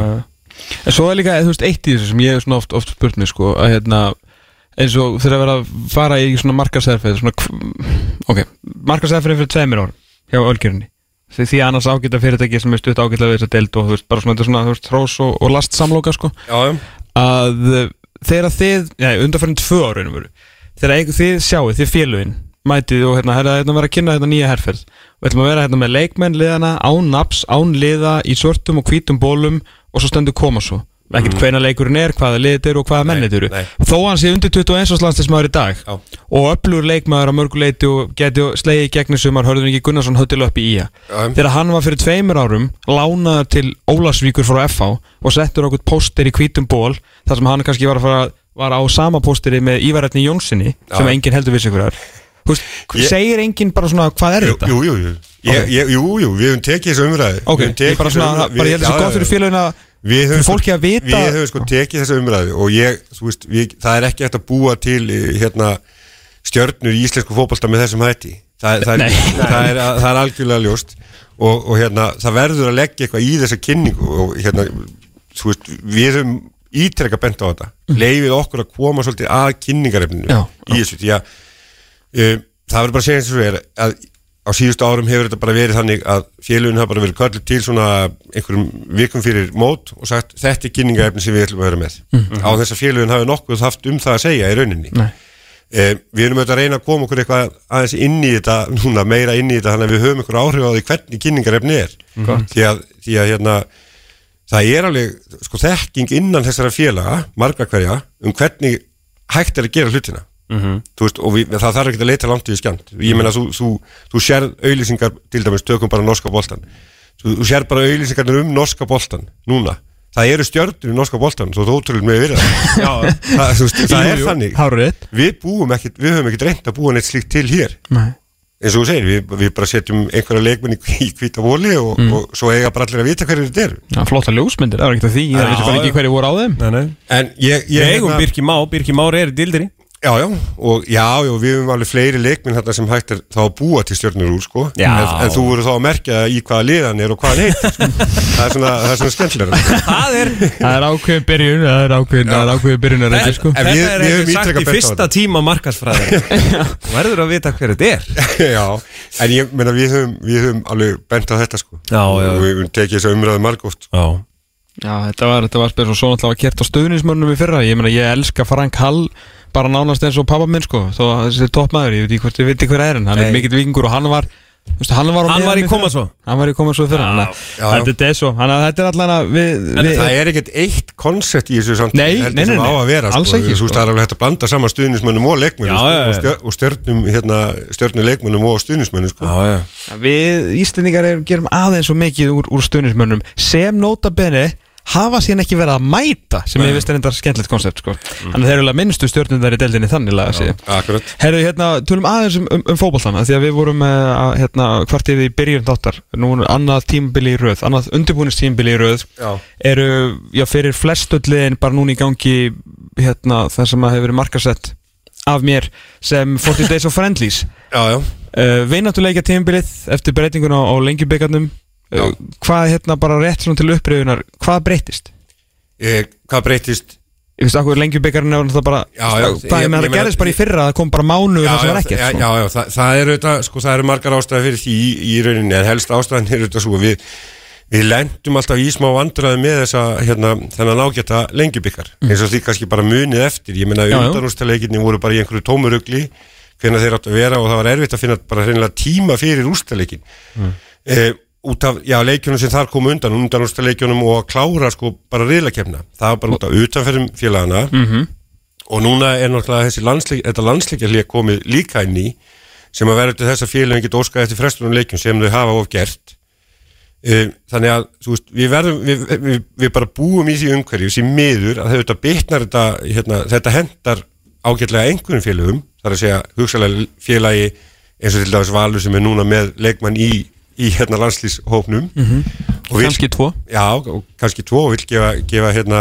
En svo er líka, veist, eitt í þessu sem ég hef oft, oft spurt mig, sko, að hérna eins og þegar að vera að fara í svona markasæðferð, svona, ok, markasæðferð fyrir tveimur árum hjá Ölgerinni, því því annars ágæta fyrirtæki sem er stutt ágætlega við þess að deild og þú veist, bara svona, þetta er svona, þú veist, hrós og, og last samloka, sko, Já, að uh, þegar þið, já, undanfærin tvö árinu veru, þegar þið sjáu, þið félugin, mætið og hérna, hérna, hérna vera að kynna þetta nýja herferð. Og ætlum að vera hérna með leikmenn liðana án naps, án liða í svörtum og hvítum bólum og svo stendur koma svo ekkert hvena leikurinn er, hvaða liðið eru og hvaða mennið eru. þó hann sé undir 21 landslismæður í dag Já. og öflugur leikmaður á mörguleiti og geti slegið í gegnum sumar hörður ekki Gunnarsson höttil upp í ía. Þegar hann var fyrir tveimur árum lánaður til Ólasvíkur frá FH og settur okkur póster í hvítum ból þar sem hann kannski var að fara var á sama pósteri með Ívarætni Jónssoni sem Já. enginn heldur vissi hver er. Þú veist, Ég- segir enginn bara svona hvað er Jú, þetta? jú, jú, jú. Ég, ég, jú, jú, við höfum tekið þessu umræðu. Ok, bara svona, bara ég held við- þessu já, gott já, fyrir félagin að Við höfum, að vita- Við höfum sko tekið þessa umræðu og ég, veist, við, það er ekki hægt að búa til eh, hérna stjörnur í íslensku fótbolta með þessum hætti. Það, það, er, það, er, það er algjörlega ljóst og, og hérna, það verður að leggja eitthvað í þessa kynningu og hérna, veist, við höfum ítrekka bent á þetta, leifið okkur að koma svolítið að kynningarefninu Já, í þessu, því að um, það verður bara að segja eins og svo er að á síðustu árum hefur þetta bara verið þannig að félugin hafa bara verið kallið til svona einhverjum vikum fyrir mót og sagt þetta er kynningaefni sem við ætlum að vera með. Á þess að félugin hafi nokkuð haft um það að segja í rauninni. Eh, við erum auðvitað að reyna að koma okkur eitthvað aðeins inn í þetta núna, meira inn í þetta þannig að við höfum einhver áhrif á því hvernig kynningarefni er. Gott. því að, því að hérna það er alveg sko þekking innan þessara félaga, margra hverja um hvernig hægt er að gera hlutina þú veist, og við, það þarf ekki að leita langt við skjönd ég meina þú, þú, þú sér auðlýsingar til dæmis, tökum bara norska boltan þú, þú sér bara auðlýsingarnir um norska boltan núna, það eru stjörnur í norska boltan, svo þú ótrúlega með virða það, þú veist, það er þannig. Við búum ekkit, við höfum ekkit reynd að búa neitt slíkt til hér. Nei. Og þú segir, við, við bara setjum einhverja leikmenn í, í hvíta vóli og, og svo eiga bara allir að vita hverju þetta eru. Já, flotta ljósmyndir, það var ekkert að því. Það veitir bara ekki já. hverju voru á þeim. Nei, nei. en ég, Við ég eigum hérna- Birki Má, Birki Már er í dildinni Já, já, og já, já, við höfum alveg fleiri leikminn þetta sem hægt er þá að búa til stjórnur úr, sko. En, en þú voru þá að merkja í hvaða liðan er og hvað hann heitir, sko. Það er svona, það er svona skemmtilega Það er, Það er ákveðin byrjun, það er ákveðin, það er ákveðin byrjun að reyndi sko. En þetta við- er við eitthvað höfum sagt ítrekað í bent á fyrsta þetta. tíma markasfræði Þú verður að vita hver þetta er. Já, en ég meina við höfum, við höfum alveg bent á þetta, sko. Já, já. og við Já, þetta var, þetta var spes og svo náttúrulega var kert á stöðnismörnum í fyrra Ég meina, ég elska Frank Hall bara nánast eins og pappa minn sko Þó að þessi toppmaður, ég veit ekki hver er hann Nei. er mikill vikingur og hann var Þú veist, hann var, Hann var í koma svo Hann var í koma svo fyrir hann. Þetta er svo Þannig að þetta er allan að við, við það er ekkert eitt koncept í þessu samt Nei, nei, nei, sem á nei. að vera Alls sko. ekki, Þú sko. það er alveg hægt að blanda saman stuðnismönnum og leikmönnum sko, og stjör- og stjörnum hérna, stjörnum leikmönnum og stuðnismönnum sko. Já, já Við Íslendingar er, gerum aðeins svo mikið úr, úr stuðnismönnum sem nota bene hafa síðan ekki verið að mæta sem ég veist er enda skemmtilegt koncept sko. Þannig að þeir eru alveg minnstu stjórnundar í deildinni þannig Akkurat. Herru, hérna, tölum aðeins um, um, um fótballtana því að við vorum uh, að, hérna, hvart yfir í byrjun þáttar. Nú er annað tímabili í röð annað undirbúinistímabili í röð. Já. eru, já, fyrir flestöldliðin bara núna í gangi hérna, það sem að hefur verið markasett af mér sem 40 Days of Friendlies. Uh, Veinatuleikja tímabilið eftir breytinguna á lengjubikarnum Já. uh, hvað hérna bara rétt svona til uppröðunar hvað breytist? Ég, Hvað breytist Ég veist, okkur lengjubikarinn er það bara Já, já, það, ég það meina- gerðist bara í fyrra það kom bara mánuður það sem var ekkert já, sko. já, já, það, það eru þetta, sko, það eru margar ástæði fyrir því í, í rauninni, en helst ástæðan er þetta svo, við, við lendum alltaf í smá vandræði með þessa, hérna, þennan ágæta lengjubikar, eins og því kannski bara munið eftir, ég já. undanústaleikinni voru bara í einhverju tómurugli, hvernig þeir áttu að vera og það var erfitt að finna bara hreinlega tíma fyrir úrstaleikin mm. Út af, já, leikjunum sem þar kom undan, undanústaleikjunum og að klára sko bara riðlakefna, það var bara út af utanferðum félagana Mhm. og núna er náttúrulega þessi landsleik, þetta landsleikjarlík komið líka inn í sem að vera til þess að félagin geta óskað eftir frestunum leikjum sem þau hafa of gert. Eh, þannig að þú veist, við verðum við, við, við bara búum í því umhverju sem miður að þetta bitnar þetta, hérna, þetta hendar ágætlega einhverjum félagum þar að segja hugsalega félagi eins og til dæmis Valur sem er núna með leikmann í, í hérna landslýshópnum. Mm -hmm. kannski tvo. Já, og kannski tvo og vill gefa, gefa hérna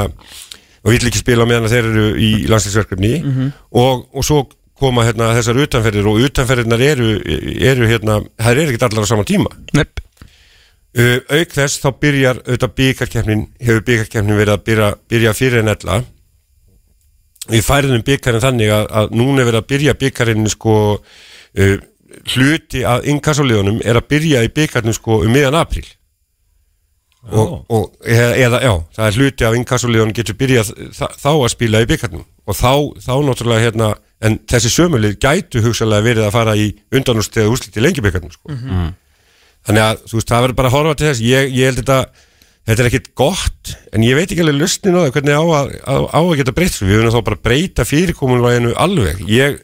og vill ekki spila meðan þeir eru í landslýsverkefni og, og svo koma hérna þessar utanferðir og utanferðirnar eru, eru hérna, það er ekki allar á sama tíma. Nepp. uh, auk þess þá byrjar auðvitað byggarkefnin, hefur byggarkefnin verið að byrja, byrja fyrir en ella. Við færiðum byggarinn þannig að, að núna er verið að byrja byggarinn sko uh, hluti að inkassulegunum er að byrja í byggarnum sko um miðan apríl. Og, og eða, já, það er hluti af inkassulegunum getur byrjað þá að spila í byggarnum og þá, þá náttúrulega hérna en þessi sömulið gætu hugsalega verið að fara í undanúst eða úrslit í lengi byggarnum sko þannig að þú veist, það verður bara að horfa til þess. Ég, ég held þetta, þetta er ekkit gott en ég veit ekki alveg lustin á það hvernig á að, á, á að geta breytt við höfum þá bara að breyta fyrirkomunvæginu alveg. Ég,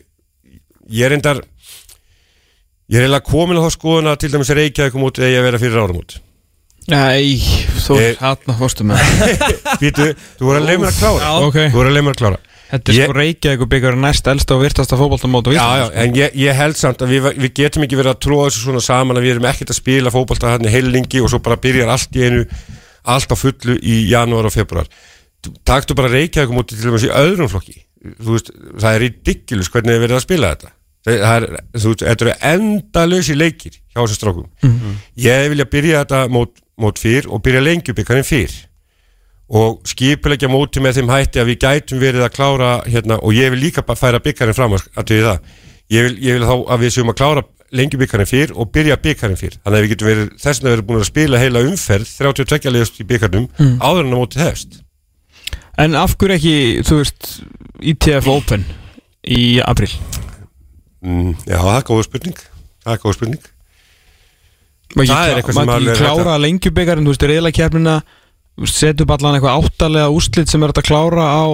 ég er endar ég er eiginlega komin á þá skoðuna að til dæmis Reykjavík út eða ég að vera fyrir árum út Æ, þú Eh, hérna fórstu með Býtu, þú voru að leið mér að klára. Ok. þú voru að leið mér að klára. Þetta er Ég- sko Reykjavík byggur næst elsta og virtasta fótboltamót á Já, já, Íslandi en ég, ég held samt að við, við getum ekki verið að tróða þessu svona saman að við erum ekkert að spila fótbolta hann í heilingi og svo bara byrjar allt í einu allt á fullu í janúar og februar Taktu bara Reykjavík það er að þú veist, þetta eru endalösi leikir hjá þessum strákum. Ég vilja byrja þetta mót, mót fyrr og byrja lengjubikkarinn fyrr. Og skipulegja móti með þeim hætti að við gætum verið að klára hérna, og ég vil líka bara færa byggarinn fram að því það, ég vil, ég vil þá að við séum að klára lengi byggarinn fyrr og byrja byggarinn fyrr, þannig að við getum verið þess vegna verið búin að spila heila umferð 32 leiðust í byggarnum áður en að móti hefst. En af hverju ekki, þú veist ITF Open í april mm, Já, það er góð spurning það er góð spurning Það er alveg ekki er hægt klára lengjubikarinn, þú veist, reyðlakefnina setja upp allan eitthvað áttalega úrslit sem er að klára á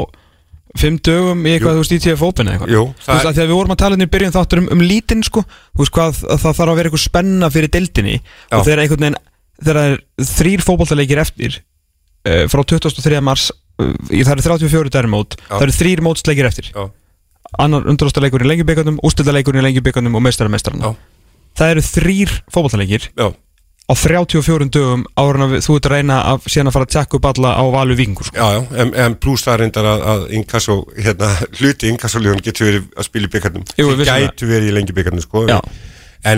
fimm dögum í eitthvað, Jú. þú veist, ITF Open eða eitthvað Jú, Þú veist, það að því að við vorum að tala inn í byrjun þáttur um, um lítinn, sko Þú veist hvað, að það þarf að vera eitthvað spenna fyrir deildinni Já. og þegar einhvern veginn þegar það er þrýr fótboltaleikir eftir uh, frá 23. mars uh, það eru 34 dærimót Já. það eru þrýr mótsleikir eftir Já, annar undrastaleikur í lengjubikandum, úrstöldaleikur í lengjubikandum og meistarameistarana Já. það eru þrýr fótboltaleikir já, á 34 dögum áður en þú ert að reyna að síðan að fara að tjekka upp alla á valu vikingur sko. já, já en, en pluss það reyndar að, að inkasso, hérna, hluti inkassolíðun getur verið að spila í byggarnum Jú, vissulega. gætu verið í lengi byggarnum sko. Já. en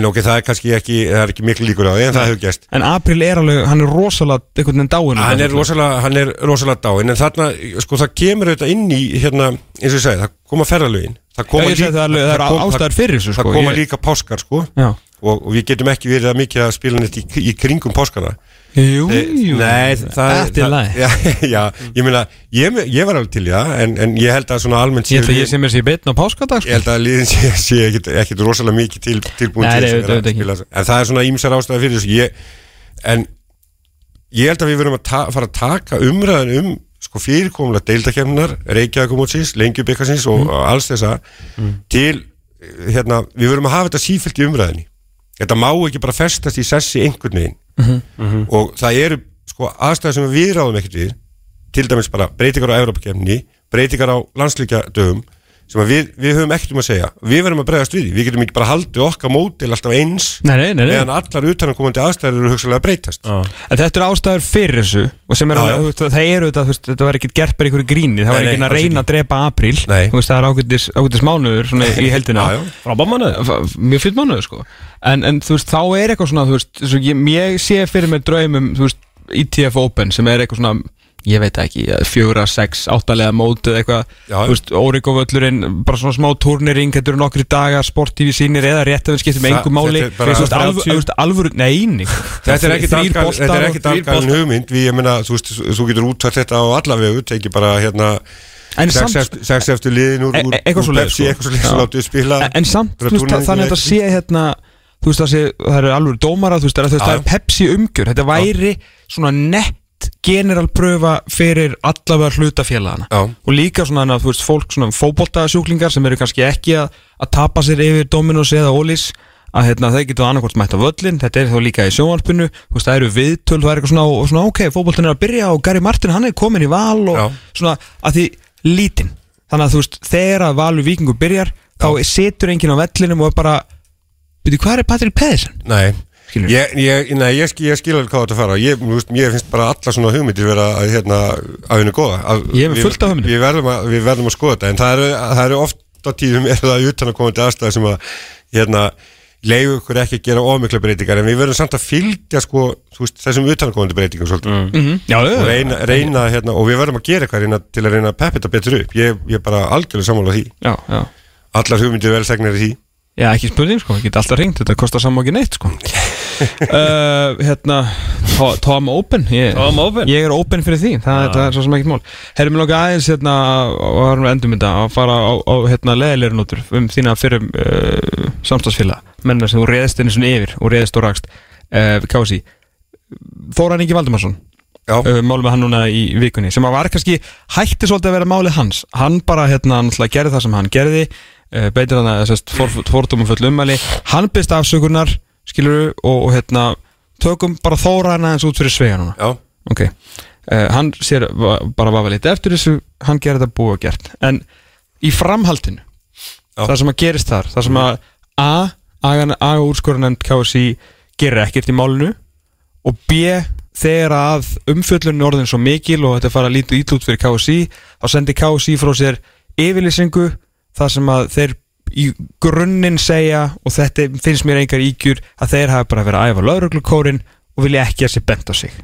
ok, það er kannski ekki það er ekki miklu líkur á því, en það hefur gæst en april er alveg, hann er rosalega einhvern veginn dáin hann er rosalega, hann er rosalega dáin en þarna, sko það kemur auðvitað inn í hérna, eins og ég segi, það koma ferðalögin það Já, koma, ég segi það alveg, það kom- ástæður fyrir þessu, það sko, koma líka páskar sko. Já. og, og við getum ekki verið að mikið að spila neitt í, í kringum páskana Jú, Eh, jú Nei, það Þetta er læg já, já, ég meina, ég, ég var alveg til það en, en ég held að svona almennt Ég held að ég sé mér sér beitn á páskadag Ég sko. held að liðin sé, sé ekkit, ekkit rosalega mikið til, tilbúin Nei, til að vera auðvitað að spila þessu. En það er svona ímsar ástæði fyrir þessu ég, En ég held að við verum að ta fara að taka umræðan um sko fyrirkomulega deildakefnar Reykjavíkumótsins, Lengjubikarsins og Mhm. alls þessa til hérna, við verum að hafa þetta sífælt í umræðinni Þetta má ekki bara festast í sessi einhvern veginn. Mhm. og það eru sko aðstæður sem við ráðum ekkert við. Til dæmis bara breytingar á Evrópakefni breytingar á landslíkja dögum sem að við, við höfum ekkert um að segja. Við verðum að bregðast við því, við getum ekki bara haldið okkar mótil alltaf eins Nei, nei, nei, nei. meðan allar utanankomandi aðstæður eru hugsalega að breytast. Já. En þetta eru ástæður fyrir þessu og sem er þú veist, það eru þetta, veist, þetta var ekkert gert bara í einhverju gríni, það var ekki að reyna að drepa þú veist, það er ágætis, ágætis mánuður svona í heldina, mjög fyllt mánuður sko, en, en veist, þá er eitthvað svona, ég, ég sé fyrir mér draumum, veist, ETF Open sem er eitthvað svona, ég veit ekki, fjögra, sex, áttalega mót eða eitthvað, Órikóvöllurinn, bara svona smá turnering, þetta eru nokkri dagar, sportífi sínir eða rétt að við skiptum Það- engum máli, er alvöru, 30. þú veist, alvöru, neini, Þetta er ekki er boltar. hugmynd við, ég meina, þú getur útvært þetta á alla vegu, teki bara hérna sex, eftir, liðin úr, E- e- Pepsi, sko. eitthvað svo leiðis En- samt, það, þannig að þetta sé hérna Þú veist, það, sé, það eru alveg dómara Þú veist, það, er- það. Pepsi umgjör Þetta væri svona nett generalpröfa fyrir allavega hlutafélagana Já. og líka svona, veist, fólk svona fótboltasjúklingar sem eru kannski ekki að, að tapa sér yfir Dominos eða Ólís að hérna, þeir getur annarkvort mætt á völlin þetta er þá líka í sjónvarpinu veist, það eru viðtöl, það er eitthvað svona, og svona ok, fótboltin er að byrja og Gary Martin, hann er komin í val og Já. svona, að því lítinn þannig að þú veist, þegar að valur vikingur byrjar þá situr enginn á vellinum og bara byrju, hvað er Patrik Pedersen? Nei, Skilur. ég, ég, nei, ég, skil, ég skil alveg hvað þetta fara ég, veist, ég finnst bara alla svona hugmyndir vera að, hérna, að henni góða. Að, Ég er við- fullt af hugmyndum. við verðum, að, við verðum að skoða þetta. En það eru, það eru oft á tíðum er það utan að komandi aðstæða sem að hérna, leiðu ykkur ekki að gera ómikla breytingar. En við verðum samt að fylgja sko, veist, þessum utan að komandi breytingum svolítið. Mm. -hmm. Já, og já, reyna, reyna hérna, og við verðum að gera eitthvað reyna, til að reyna að peppa þetta betur upp. Ég, ég er bara algjörlega sammála því. Já, já. Allar hugmyndir vel segnar í því Já, ekki spurning sko, geta alltaf ringt, þetta kostar ekki neitt sko. Uh, Hérna, To- Tom Open ég, Tom Open. Ég er open fyrir því, það, það er svo sem ekkert mál. Herrum við lóka aðeins hérna og varum við endum þetta að fara á, á hérna leðilegri nótur um þína fyrir uh, samstagsfélag menna sem þú reðist henni svona yfir og reðist og rakst uh, Kási Þóran Ingi Valdimarsson málum við hann núna í vikunni sem var kannski hætti svolítið að vera málið hans. Hann bara hérna náttúrulega gerði það sem hann gerði beitir hann að fordómum full ummæli. Hann byrst afsökunar skilur og, og hérna tökum bara þóra hann aðeins út fyrir svega núna. Já, ok. Uh, hann sér bara vafa lítið eftir þessu hann gerði þetta búið og gert. En í framhaldinu Já. það sem að gerist þar það sem að A, A, úrskorunend KSI gerir ekkert í málinu og B þegar að umfjöllun er orðin svo mikil og þetta fara að lítu ítlut fyrir KSI þá sendir KSI frá sér yfirlýsingu þar sem að þeir í grunninn segja og þetta finnst mér engar ígjur að þeir hafa bara verið að æfa lauruglukórin og vilja ekki að sér bent á sig.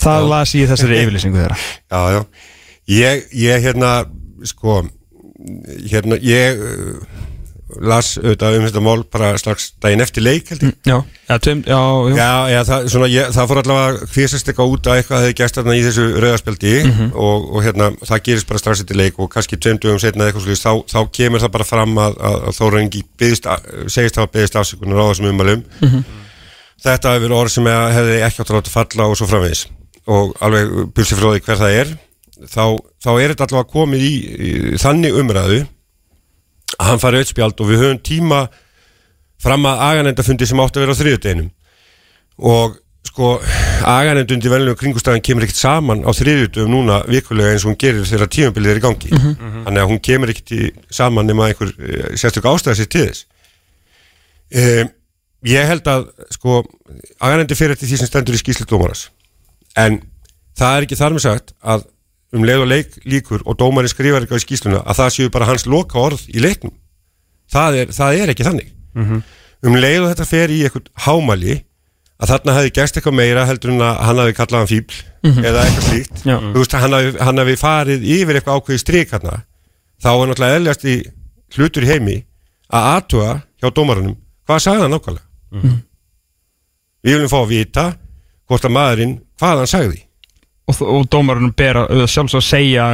Það Já. las ég þessari yfirlýsingu þeirra. Já, já. Ég, ég hérna sko hérna, ég las auðvitað um þetta mál bara strax daginn eftir leik held ég. Já, já, tveim, já, já. Já, já, það, svona, ég, það fór allavega hvisast eitthvað út að eitthvað hefði gæst þarna í þessu rauðarspjaldi og, og hérna, það gerist bara strax eftir leik og kannski tveim dögum setna eitthvað slúðist, þá, þá kemur það bara fram að, að, Þórengi segist hafa beðist afsökunar á þessum umalum þetta hefur verið orð sem hefði ekki átt að láta falla og svo framvegis. Og alveg bursi frá því hver það er þá, þá er þetta allavega komið í, í þannig umræðu að hann farið eitt spjald og við höfum tíma fram að aganendafundi sem átti að vera á þriðudeginum og sko aganendundi velinu kringustæðan kemur ekkert saman á þriðjudum núna vikulega eins og hún gerir þegar tímabilið er í gangi. Þannig að hún kemur ekkert saman nema einhver uh, sérstök ástæða sér til þess. Um, ég held að sko aganendi fyrir því sem stendur í skýslu dómaras en það er ekki þar með sagt að um leið og leik líkur og dómarinn skrifar eitthvað í skýsluna að það séu bara hans loka orð í leiknum. Það er, það er ekki þannig. Um leið og þetta fer í eitthvað hámæli að þarna hefði gæst eitthvað meira heldur en að hann hafi kallað hann fíbl eða eitthvað slíkt. Þú veist, hann, hafi, hann farið yfir eitthvað ákveði strik hérna þá er náttúrulega eðljast í hlutur heimi að aðtuga hjá dómarunum hvað sagði hann nákvæmlega? Við viljum fá að vita hvort að maðurinn, hvað hann sagði og, og dómarunum ber að sjálfsög að segja.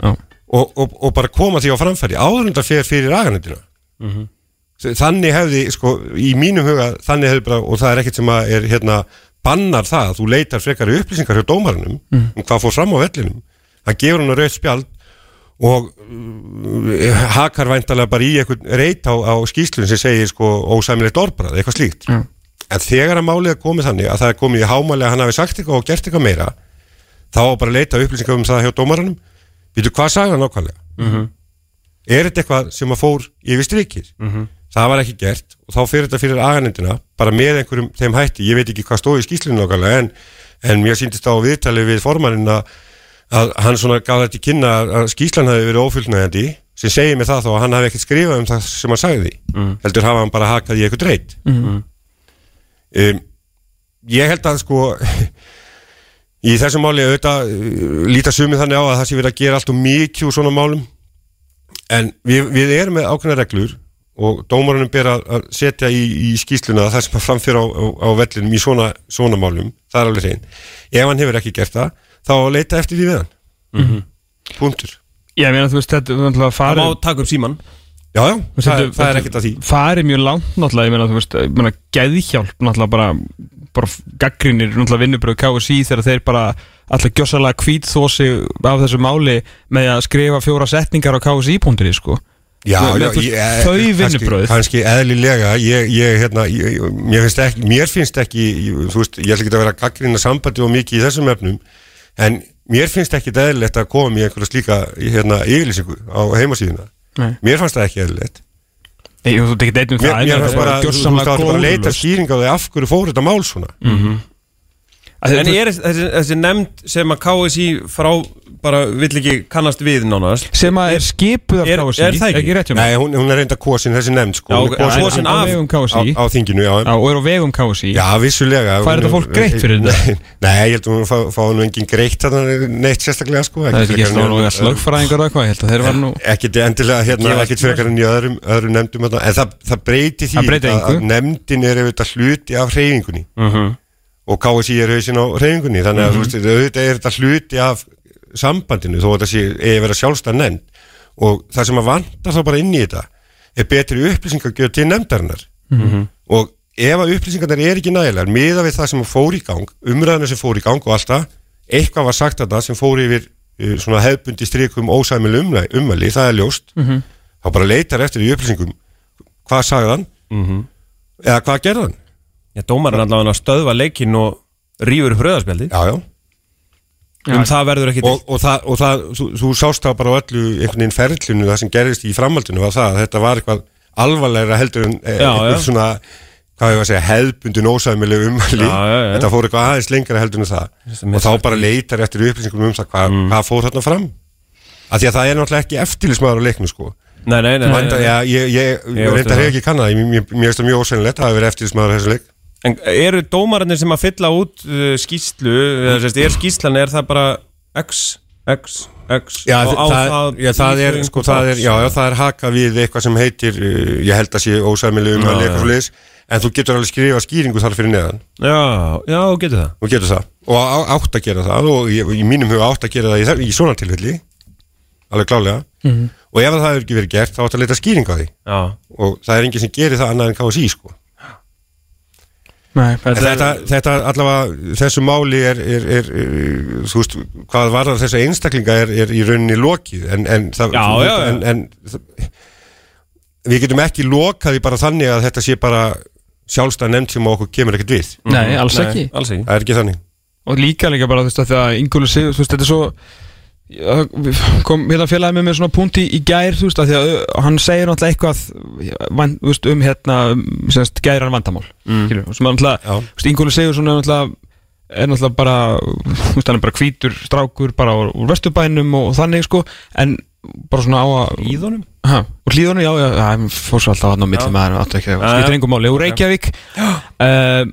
Já. og, og, og bara koma því á framfæri áður en það fer fyrir aganendina þannig hefði sko, í mínum huga, þannig hefði bara og það er ekkert sem að er hérna bannar það að þú leitar frekari upplýsingar hjá dómaranum um hvað fór fram á vellinum hann gefur hann rauð spjald og uh, hakar væntalega bara í einhvern reyt á, á skýslun sem segir sko ósæmilegt orðbrað, eitthvað slíkt Já. en þegar að málið er komið þannig að það er komið í hámáli að hann hafi sagt eitthvað og gert eitthvað meira þá á bara að leita upplýsingar um það hjá dómaranum. Býtu, hvað sagði hann nákvæmlega? Er þetta eitthvað sem að fór yfir strikir? Það var ekki gert og þá fyrir þetta fyrir aganendina bara með einhverjum þeim hætti, ég veit ekki hvað stóð í skýslinu nákvæmlega en, en mér síndist á viðtali við formaninn að, hann svona gaf þetta í kynna að- skýslan hafi verið ófullnægandi sem segir mig það þá að hann hafi ekkert skrifað um það sem hann sagði. Heldur hafa hann bara hakað í eitthvað dreyt um, ég held að sko í þessum máli auðvitað uh, líta sumið þannig á að það sé verið að gera allt og mikið úr svona málum. En við, við erum með ákveðna reglur og dómarunum ber að setja í, í skýsluna það sem að framfyrir á, á, á vellinum í svona, svona málum, það er alveg hrein ef hann hefur ekki gert það, þá á að leita eftir því við hann. Punktur. Ég meina þú veist þetta er náttúrulega Það má taka upp síman já, já, veist, það, þetta- það er ekkert að því. farið mjög langt náttúrulega, ég meina þú veist, ég meina geðhjálp náttúrulega bara, bara gaggrinir náttúrulega vinnubröð KSI þegar þeir bara alltaf gjössalega hvít þó sig af þessu máli með að skrifa fjóra setningar á KSI.ri sko. Já, Með- já, veist, ég- þau kannski- vinnubrögð. kannski eðlilega ég, ég, hérna, ég, mér finnst ekki mér finnst ekki, þú veist, ég ætla ekki að vera gaggrina sambandi og mikið í þessum efnum en mér finnst ekki eðlilegt að koma í einhverja slíka hérna, yfirlýsingu á heimasíðuna Nei. mér fannst það ekki eðlilegt Ég, þú tekit einnum mér, það mér fannst bara, þú þú gjörsamlega veist, bara að leita glórulaust. skýring á því af hverju fór þetta mál svona Að En þetta- er þessi, þessi nefnd sem að KSI frá bara vill ekki kannast við nánast. Sem að er skipuð af Er- KSI er það ekki? ekki Nei, hún, hún er reynda kosin þessi nefnd sko, Já, er kosin kosin á af- vegum á, KSI á þinginu, já. Já, og er á vegum KSI Já, vissulega. Fær þetta fólk greitt fyrir þetta? Nei, ég held að hún fá, fá nú engin greitt þarna neitt sérstaklega sko. Það er ekki svona slögfræðingar og eitthvað ég held að þeir var nú ekkert endilega hérna, ekkert frekar en í öðrum, öðrum nefndum þarna. en það, það breyti því að, nefndin er auðvitað hluti af hreyfingunni. Mhm. og KSI er hausinn á hreyfingunni þannig að veist, auðvitað er þetta hluti af sambandinu þó að þetta sé að vera sjálfstæð nefnd. Og það sem að vantar þá bara inn í þetta er betri upplýsingagjöð til nefndarinnar. Og ef að upplýsingarnar er ekki nægilegar miða við það sem fór í gang umræðinu sem fór í gang og alltaf eitthvað var sagt þetta sem fór yfir uh, svona hefbundi strikum ósæmil umvæli, það er ljóst. Þá bara leitar eftir í upplýsingum. Hvað sagði hann? Eða hvað gerði hann? Já, dómarinn allavega að stöðva leikinn og rýfur upp rauðarspjaldi já, já. Um það verður ekki Og, og, það, og það, þú, þú sást það bara á öllu einhvern veginn ferlinu það sem gerðist í framhaldinu var það að þetta var eitthvað alvarlegra heldur en eh, Já, einhver já. svona hvað ég var að segja, hefbundin já, já. þetta fór eitthvað aðeins lengra heldur en það. Og þá bara leitar eftir upplýsingum um það hvað, Mm. hvað fór þarna fram. Af því að það er náttúrulega ekki eftirlismæður á leiknu sko. Nei, nei, nei, nei, já, ég, ég, Ég ég reyndar hef ekki kannað mér, finnst það mjög ósænilegt að það hafi verið eftirlismæður á þessu leik En eru dómarannir sem að fylla út uh, skýslu, eða sérst, er skýslan, er það bara X, X, X Já, og á það, já, það er, sko, það er, já, já, það er haka við eitthvað sem heitir, uh, ég held að sé ósæmileg um Já, að leika liðs, en þú getur alveg skrifa skýringu þar fyrir neðan, Já, já, getur það. Þú getur það, og á, átt að gera það, og ég, í mínum huga átt að gera það í, í svona tilfelli, alveg klálega, og ef það hefur ekki verið gert, þá átt að leita skýringu á því, Já, og það er enginn sem gerir það annað en KSI, sko. Nei, En þetta, þetta allavega, þessu máli er, er, er, er þú veist, hvað varðar þessa einstaklinga er, er í rauninni lokið, en, en, það, Já, já, já. en, en það- við getum ekki lokað því bara þannig að þetta sé bara sjálfstæð nefnd sem okkur kemur ekkert við. Nei, alls ekki alls ekki Það er ekki þannig. og líka líka bara þú veist að því að Ingólu Sigur þú veist þetta er svo kom hérna félagið með mér svona punkt í, gær þú veist að því að uh, hann segir náttúrulega eitthvað van, veist, um hérna um, semst gæran vandamál mm. sem er náttúrulega, Ingólu Sigur svona náttúrulega er náttúrulega bara þú veist, hann er bara hvítur strákur bara úr, úr vesturbænum og, og þannig sko en bara svona á að Íðunum? Ha, og hlýðunum, já, já, það fór svo alltaf hann á milli maður, áttu ekki, það já. engum máli, úr Reykjavík uh,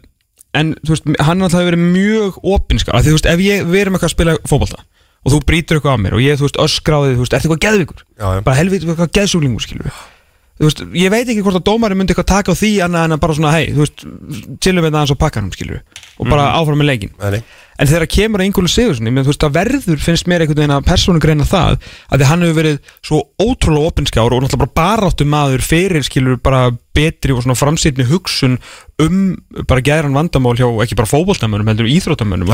en þú veist, hann alltaf hefur verið mjög opinskar, þú veist, ef ég, við erum eitthvað að spila fótbolta og þú brýtur eitthvað á mér og ég, þú veist, öskráði, þú veist, ertu eitthvað geðvíkur Já, já. bara helviti, eitthvað geðsúlingur, skilur þú veist, ég veit ekki hvort að dómari myndi eitthvað taka á því annað en að bara svona, hei, þú veist chillum við það aðeins á pakkanum, skilur og bara áfram með leikin nei. en þegar kemur að Ingólu Sigurssoni, menn þú veist, það verður finnst mér einhvern veginn að persónu greina það að því hann hefur verið svo ótrúlega opinskjár og náttúrulega bara baráttu maður fyrir skilur bara betri og svona framsýtni hugsun um bara gæðran vandamál hjá ekki bara fótboltamönnum heldur íþróttamönnum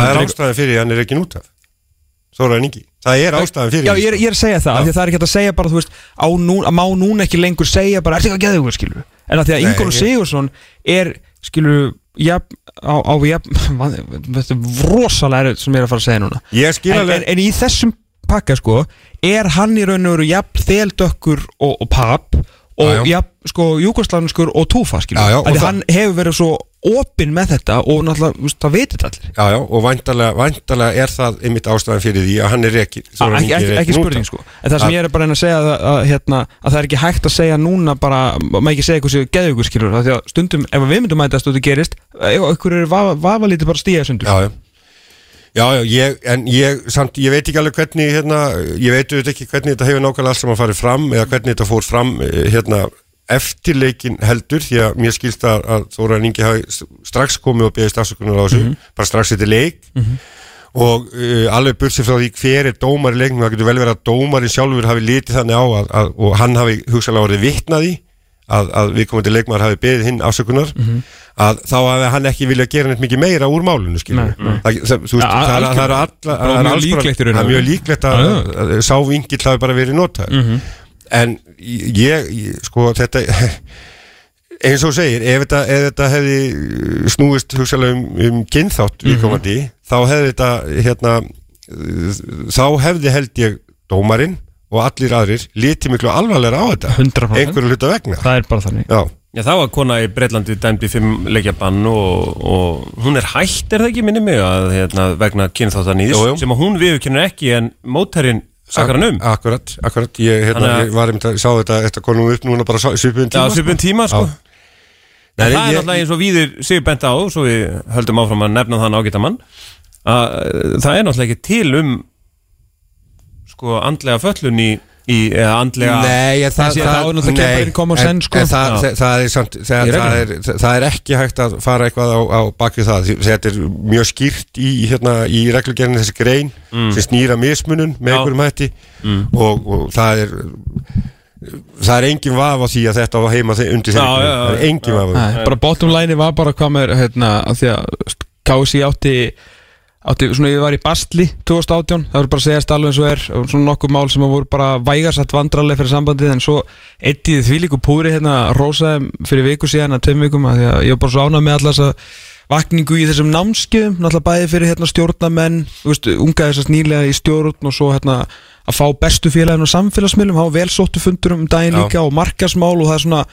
Þóraðin Ingi. Það er ástæðan fyrir Já, ég er, ég er að segja það, af því að það er ekki að segja bara, þú veist, á nú, að má núna ekki lengur segja bara, er þetta ekki að geða ykkur, skilur en að því að Ingólu Sigursson er, skilur, jafn, á, á jafn, þetta er rosalega sem ég er að fara að segja núna. En, en, en í þessum pakka, sko, er hann í raun og veru jafn þeldökkur og, og papp og Já, sko, júkoslanskur og túfa, og að hann hefur verið svo opinn með þetta og náttúrulega, veist, það veitir þetta allir. Já, já, og væntalega er það einmitt ástæðan fyrir því að hann er ekki Ah, ekki, ekki, ekki spurning sko. En það sem Að- ég er bara að reyna að segja að, að, hérna, að það er ekki hægt að segja núna bara maður ekki segja eitthvað sem geðu ykkur skilur að stundum ef við myndum og þetta gerist ef ykkur er vafa, vafa lítið bara stíða sundur. Já, já Já, já, ég, en ég, samt, ég veit ekki alveg hvernig, hérna, ég veit auðvitað ekki hvernig þetta hefur nákvæmlega allt saman farið fram eða hvernig þetta fór fram, eh, hérna, eftir leikin heldur, því að mér skilst að, að Þóraðin Ingi hafi strax komið og beðist afsökunar á þessu, bara strax eftir leik. Og uh, alveg bursið frá því hver er dómar í leiknum, það getur vel verið að dómarinn sjálfur hafi litið þannig á að, að, og hann hafi hugsalega orðið vitnaði að, að við komum til leikmaður hafi beðið hinn afsökunar að þá hafi hann ekki viljað gera neitt mikið meira úr málunu skilur Nei, nei. það, það, Ja, það, er- það er og það er mjög líklegt að, að, að sá vingill hafi bara verið notað en ég, ég sko þetta eins og segir ef þetta, ef þetta hefði snúist hugsalega um, um kynþátt viðkomandi þá hefði þetta hérna, uh, þá hefði held ég dómarinn og allir aðrir litið miklu alvarlega á þetta. 100% einhverju hluta vegna. Það er bara þannig. Já, Já, það var kona í Breitlandi dæmd í fimm leikjabann og, og hún er hætt, er það ekki minni mig að hérna, vegna kynþáttanýðis Jú, jú. sem að hún viðurkennir ekki en mótærinn sakar hann um akkurat, akkurat ég, hérna, Þannig ég var einmitt að sá þetta þetta konum upp núna bara svipun Já, tíma svipun tíma sko. En Nei, það er ég- náttúrulega eins og viður sig bent á svo við höldum áfram að nefna þann ágæta mann að uh, það er náttúrulega ekki til um sko andlega föllun í, í andlega Nei, ég, það, er sko. er er, er ekki hægt að fara eitthvað á, á bakvið það. Þetta er mjög skýrt í, hérna, í reglugerðinu þessi grein sem snýra mismunun með einhverjum hætti. Og, og það er það er engin vaf á því að þetta á heima undir já, það er engin já. vaf bara bottom line var bara hvað með hérna, að því að KSI átti átti, svona ég var í Bastli 2018, það voru bara að segjast alveg eins og er svona nokkuð mál sem voru bara vægarsat vandrarlega fyrir sambandið en svo eittiði því líku púri hérna rósaði fyrir viku síðan að tveim vikum að ég var bara svo ánað með allas að vakningu í þessum námskeiðum náttúrulega bæði fyrir hérna stjórnamenn unga þessast nýlega í stjórn og svo hérna að fá bestu félagin og samfélagsmiðlum, hafa vel sóttu fundur um daginn Já. líka og markasmál og það er svona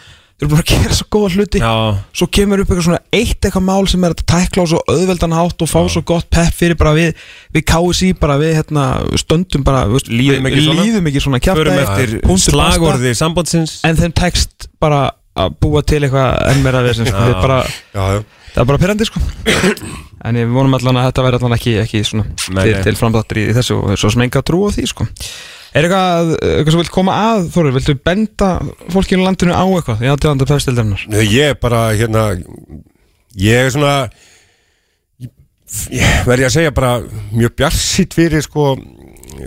þeir eru bara að gera svo góða hluti. Já, svo kemur upp eitthvað svona eitt eitthvað mál sem er að tækla á svo auðveldan hátt og fá svo gott pepp fyrir bara við við KSI bara við hérna stöndum bara við, Líðum ekki svona. líðum ekki svona kjaftaði, eftir slagorði sambandsins. En þeim tekst bara að búa til eitthvað enn meira við sem sko, við bara, Já, já. það er bara pyrrandi sko. En ég vonum allan að þetta verði allan ekki, ekki svona Nei, til, til framdáttur í þessu og svo sem enga trú á því sko Er eitthvað, eitthvað sem vilt koma að, Þórir, viltu benda fólkinu landinu á eitthvað í aðdjóðanda pefstildarinnar? Nei, Ég er bara hérna ég er svona ég verði að segja bara mjög bjarsitt fyrir sko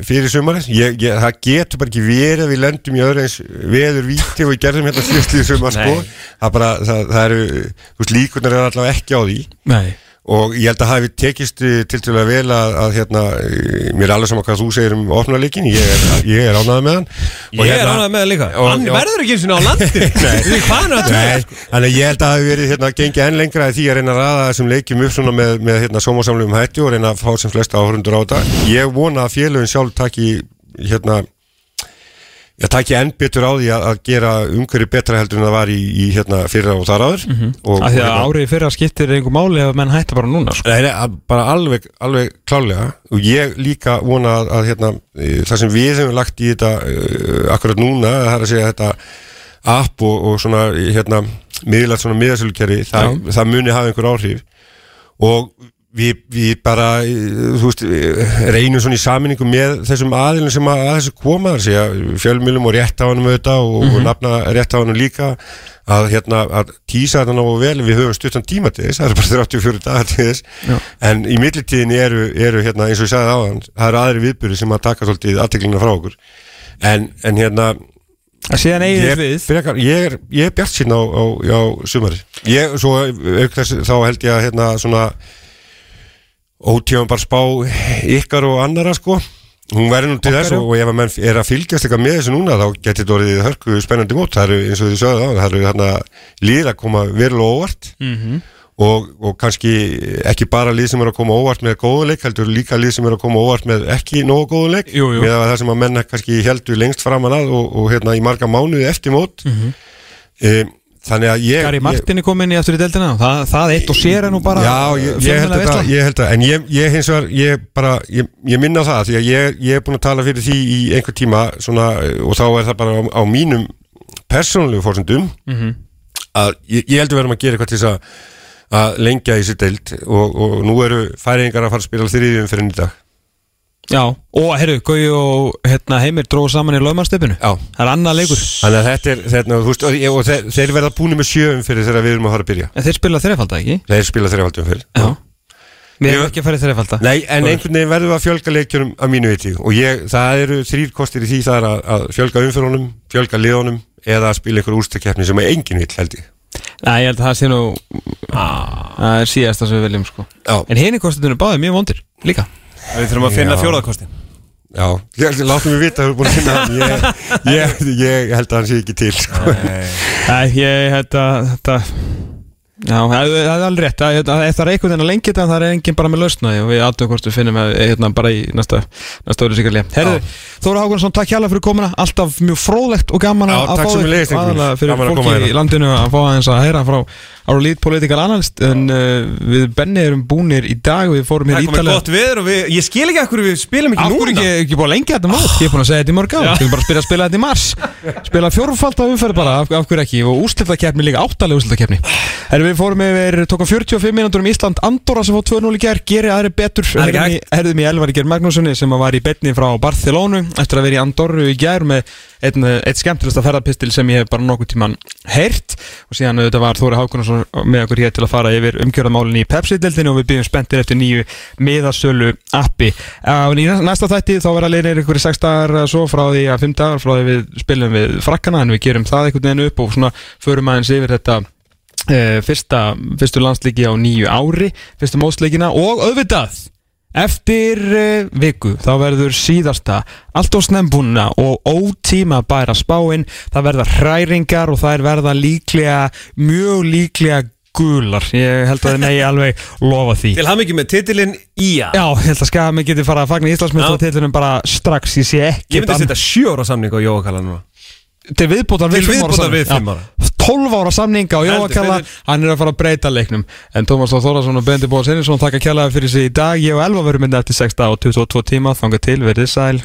fyrir sumarið, ég, ég, það getur bara ekki verið að við lendum í öðru eins veður víti og við gerðum hérna síðastlið sumar sko, það bara, það, það eru þú veist, líkunar er allavega ekki á því. Nei og ég held að hafi tekist eh, tiltölulega vel að, að hérna, eh, mér er alveg saman hvað þú segir um opnarleikin, ég er, er ánægð með hann. Ég er hérna- ánægð með það líka. Hann verður ekki eins og á landi. Hvað er það að tveið? þannig að ég held að það hafi verið hérna, gengið enn lengra því að reyna að ræða þessum leikjum upp með, með hérna, sómasamlegum hætti og reyna að fá sem flesta áhörundur á þetta. Ég vona að félögin sjálf taki hérna ég taki enn betur á því að, gera umhverju betra heldur en það var í, í hérna, fyrra og þar áður Mhm. Af því að hérna- árið fyrra skiptir einhver máli ef menn hætta bara núna sko. Nei, nei, bara alveg, alveg klálega og ég líka vona að, að hérna, e, það sem við hefum lagt í þetta uh, akkurat núna, það er að segja þetta app og, og svona hérna, miðlægt svona miðasölukerfi, það, það muni hafa einhver áhrif og við, við bara, eh, veist, eh, reynum svona í saminningu með þessum aðilum sem að, að þessu koma, þar sé að fjölmjölum og réttafanum auðvitað og, og nafna réttafanum líka. Að hérna, að tísa þetta ná vel, við höfum stuttan tíma til þess, það eru bara 34 dagar til þess, Já. en í millitíðin eru, eru hérna, eins og ég sagði áðan, það eru aðri viðbyrði sem að taka svolítið aðteklina frá okkur, en, en hérna, að ég, þið við. frekar, ég er, er bjart sín á, á, á sumari ég, svo auk þess þá held ég að hérna svona ótíðan bara spá ykkar og annara sko hún verður nú til þess og, og ef að menn er að fylgjast eitthvað með þessu núna þá getur þetta orðið hörku spennandi mót það eru eins og þið sögðu á, það eru hérna líð að koma verulega óvart Mhm. og, og kannski ekki bara lið sem er að koma óvart með góðuleik heldur líka lið sem er að koma óvart með ekki nógu góðuleik Jú, jú. með að það sem að menna kannski heldur lengst framan að og, og hérna í marga mánuði eftir mót Mhm. um, þannig að ég Gary Martin er komin í aftur í deildina það, það eitt og sér er nú bara Já, ég, ég, held þetta, ég held það, en ég, ég hins vegar, ég bara, ég, ég minna það, því að ég, ég er búin að tala fyrir því í einhver tíma, svona, og þá er það bara á, á mínum persónulegu fórsendum, Mhm. að ég, ég heldur verðum að gera eitthvað til þess að, að lengja í sér deild og, og nú eru færingar að fara að spila þriðjum fyrir dag. Já, og herru, Gauji og hérna, Heimir dróðu saman í lögmannstefinu Já. Það er annað leikur. Þannig að þetta er, þetta, þú veist, og, og þeir, þeir verða búin með sjöum fyrir þegar við erum að fara að byrja. En þeir spila þreifalda, ekki? Þeir spila þreifaldum fyrir. Já. Við erum ekki að fara í þreifalda Nei, en einhvern veginn verðum við að fjölga leikjunum að mínu viti. Og ég, það eru þrýr kostir í því það er að, að fjölga umfyrunum, fjölga liðunum eða að spila einhver úrstakefni sem er engin vill held ég. Nei, ég held að það sé nú Það er síðasta sem við viljum, sko. Já, En henni kostunum báðið mjög vondir, líka Við þurfum að finna Já. fjóraðkostin já, láttu mig vita að þú er búin að finna hann, ég, ég, ég held að hann sé ekki til, sko. Nei, ég held að þetta Já, það það er alveg rétt. Að, að, að það er einhvern veginn að lengi þetta en það er enginn bara með lausnaði og við aðtöðum hvort við finnum að, hérna, bara í næsta, næsta orðið sikarlega Herðu, Þóra Hákonarsson, takk hjálpa fyrir komuna. Alltaf mjög fróðlegt og gaman Já, að, að fá þig aðalega fyrir Gaman að fólki hérna. í landinu að fá aðeins að heyra frá Our Lead Political Analyst. En uh, við Benni erum búnir í dag. Og við fórum Það hér er komið ítalega gott viður og við, ég skil ekki ekkur við spilum ekki núna. ekki, ekki búið að lengja þetta mót? Ég er búin að segja þetta í mörg ár. Við erum bara að spila, spila þetta í mars. Spila fjórfald á umferð bara, hverju ekki? Og úrslitakeppni líka, áttalega úrslitakeppni. Herri, við fórum yfir, tókum 45 mínútur um Ísland Andorra sem fóð 2-0 í ger, geri aðri betur. Er Herðum í, Elvar ger Magnúsinni sem var í betni frá Barcelonu Eftir að vera í Andorru í ger með eitt skemmtilegsta ferðarpistil sem ég hef bara nokkuð tíman heyrt. Og síðan þetta var Þóri Hákonarsson með okkur hér til að fara yfir umkjörðamálinn í Pepsi-deltinu Og við byggjum spenntir eftir nýju miðasölu appi. Í næsta þætti þá verða leiðir ykkur í 6 dagar svo frá því að 5 dagar frá því við spilum við frakkana en við gerum það einhvern veginn upp og svona förum aðeins yfir þetta fyrsta, fyrstu landslíki á nýju ári fyrsta mótsleikina og auðvitað eftir uh, viku þá verður síðasta allt og snembúna og ótíma bæra spáin. Það verða hræringar og það er verða líklega mjög líklega gular. Ég held að þið megi alveg lofa því. Til ekki með titilinn Ía Já, ég held að skami geti fara að fagna Íslandsmyndstartillunum bara strax, ég sé ekki Ég myndi setja sjö ára samning á Jóakalla núna. Til viðbútar við fimm ára viðbótar samning. við fimm Já. ára. 12 ára samninga og Jóakalla þeir hann er að fara að breyta leiknum en Tómas Þór Þórðarsson og Bendi Bóðs Einarsson taka kjallaði fyrir sig í dag ég og Elva verum mynda eftir 6 og 22 tíma þangað til, verið sæl